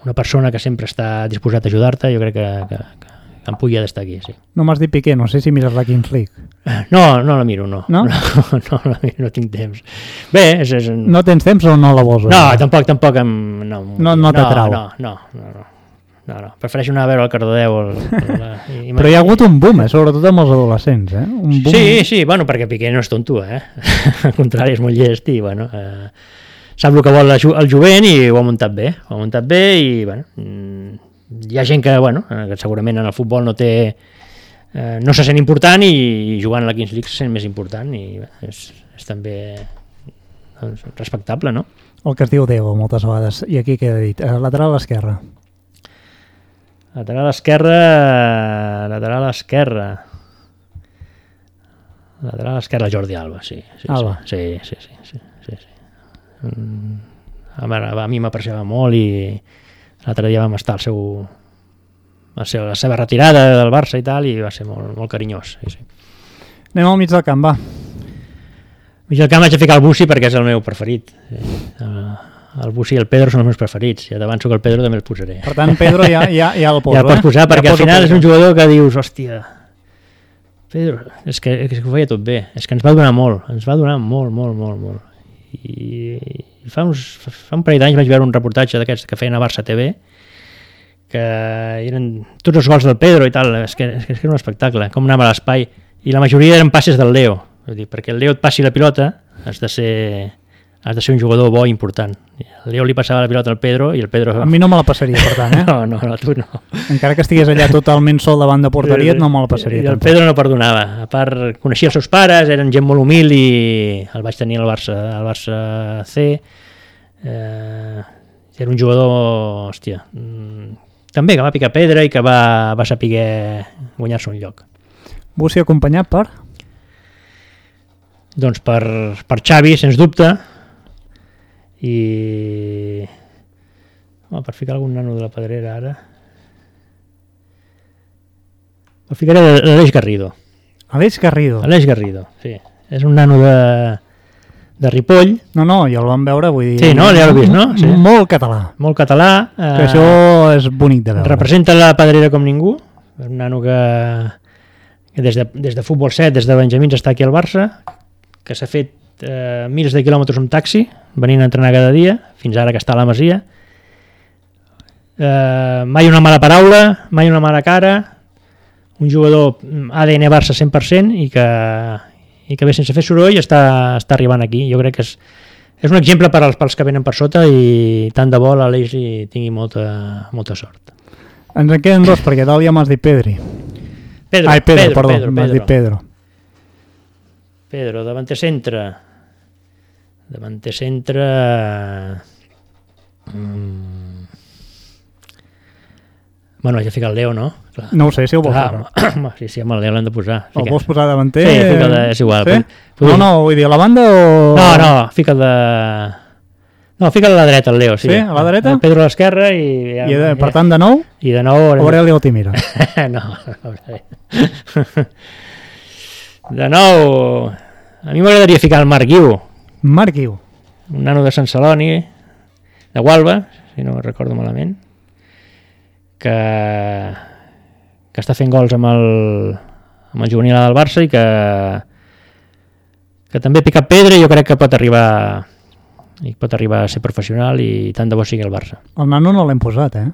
una persona que sempre està disposat a ajudar-te, jo crec que, que, que Pugui ha d'estar aquí, sí. No m'has dit Piqué, no sé si mires la Kings League. No, no la miro, no. No? No, no, miro, no tinc temps. Bé, és... és... No tens temps o no la vols? No, tampoc, tampoc em... No, no, no t'atrau. No, no, no, no, no, no. Prefereixo anar a veure el Cardedeu. El, el, el, i, Però hi ha hagut un boom, eh? sobretot amb els adolescents. Eh? Un boom. Sí, sí, bueno, perquè Piqué no és tonto, eh? Al contrari, és molt llest i, bueno, eh, sap el que vol el jovent i ho ha muntat bé. Ho ha muntat bé i, bueno, mm, hi ha gent que, bueno, eh, que segurament en el futbol no té eh, no se sent important i jugant a la Kings League se sent més important i és, és també doncs, respectable, no? El que es diu Déu moltes vegades, i aquí queda dit, eh, lateral esquerra. Lateral esquerra, lateral esquerra. Lateral esquerra Jordi Alba, sí. sí Alba. Sí, sí, sí. sí, sí, sí. Mm, a, a mi m'apreciava molt i l'altre dia vam estar al seu, la seva, la seva retirada del Barça i tal, i va ser molt, molt carinyós. Sí, sí. Anem al mig del camp, va. Mig del camp vaig a ficar el Bussi perquè és el meu preferit. El Bussi i el Pedro són els meus preferits. Ja t'avanço que el Pedro també el posaré. Per tant, Pedro ja, ja, ja el poso. Ja el pots posar, eh? perquè ja al final és un jugador que dius, hòstia, Pedro, és que, és que ho feia tot bé. És que ens va donar molt, ens va donar molt, molt, molt, molt. I fa, uns, fa un parell d'anys vaig veure un reportatge d'aquests que feien a Barça TV que eren tots els gols del Pedro i tal, és que, és que era un espectacle, com anava l'espai, i la majoria eren passes del Leo, dir, perquè el Leo et passi la pilota, has de ser has de ser un jugador bo i important. El Leo li passava la pilota al Pedro i el Pedro... A mi no me la passaria, per tant, eh? No, no, no, tu no. Encara que estigués allà totalment sol davant de porteria, no me la passaria. I el tampoc. Pedro no perdonava. A part, coneixia els seus pares, eren gent molt humil i el vaig tenir al Barça, al Barça C. Eh, era un jugador, hòstia, mm, també que va picar pedra i que va, va saber guanyar-se un lloc. Bussi acompanyat per... Doncs per, per Xavi, sens dubte, i... Oh, per ficar algun nano de la pedrera ara... El ficaré l'Aleix Garrido. Aleix Garrido. Aleix Garrido, sí. És un nano de, de Ripoll, No, no, ja el vam veure, vull dir... Sí, no? Ja vist, no? Sí. Molt català. molt català. Que eh, això és bonic de veure. representa la pedrera com ningú. És un nano que, que des, de, des de futbol 7, des de Benjamins està aquí al Barça, que s'ha fet eh, milers de quilòmetres amb taxi, venint a entrenar cada dia, fins ara que està a la Masia. Eh, mai una mala paraula, mai una mala cara, un jugador mm, ADN Barça 100% i que, i que bé, sense fer soroll està, està arribant aquí. Jo crec que és, és un exemple per als, pels que venen per sota i tant de bo l'Aleix tingui molta, molta sort. Ens en queden dos, perquè dalt ja m'has dit Pedri. Pedro, Ai, Pedro, Pedro, perdó, Pedro, m'has dit Pedro. Pedro. Pedro, davanter centre. Davanter centre... Mm. Bueno, ja fica el Leo, no? Clar. No ho sé, si ho vols Clar, posar. home, sí, sí, amb el Leo l'hem de posar. El Fica- vols posar davanter? Sí, fica de- és igual, Sí? Vull- No, no, vull dir, a la banda o... No, no, fica de... No, fica a la dreta el Leo, sí. Sí, a la dreta? El Pedro a l'esquerra i... I de, per tant, de nou, I de nou... haurem de- Aureli Altimira. no, no, no. De nou, a mi m'agradaria ficar el Marc Guiu, Marc Guiu. un nano de Sant Celoni, de Gualba, si no recordo malament, que, que està fent gols amb el, amb el juvenil del Barça i que, que també pica pedra i jo crec que pot arribar i pot arribar a ser professional i tant de bo sigui el Barça. El nano no l'hem posat, eh?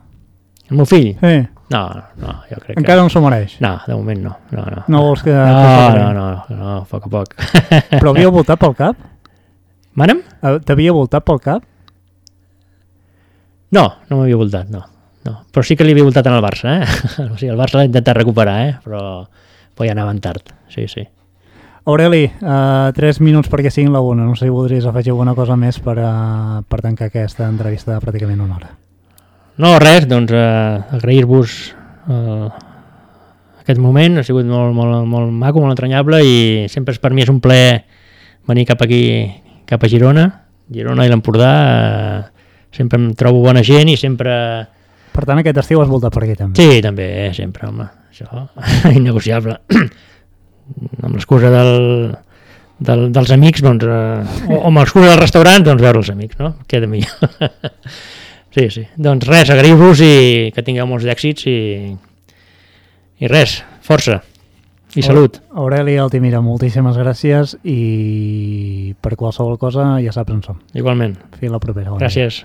El meu fill? Sí, No, no, jo crec encara que... no s'ho mereix. No, de moment no. No, no, No vols que... no, no, faci- no, no, a poc a poc. Però havia voltat pel cap? Manem? Eh, T'havia voltat pel cap? No, no m'havia voltat, no. no. Però sí que li havia voltat en el Barça, eh? o sigui, el Barça l'ha intentat recuperar, eh? Però, però ja anaven tard, sí, sí. Aureli, uh, tres minuts perquè siguin la una. No sé si voldries afegir alguna cosa més per, uh, per tancar aquesta entrevista de pràcticament una hora. No, res, doncs eh, agrair-vos eh, aquest moment, ha sigut molt, molt, molt maco, molt entranyable i sempre és, per mi és un plaer venir cap aquí, cap a Girona, Girona i l'Empordà, eh, sempre em trobo bona gent i sempre... Per tant, aquest estiu has voltat per aquí també. Sí, també, eh, sempre, home, això, innegociable. amb l'excusa del, del, dels amics, doncs, eh, o, o amb l'excusa del restaurant, doncs veure els amics, no? Queda millor. sí, sí. Doncs res, agrair-vos i que tingueu molts d'èxits i, i res, força i salut. Aureli Altimira, moltíssimes gràcies i per qualsevol cosa ja saps on som. Igualment. Fins la propera. Gràcies.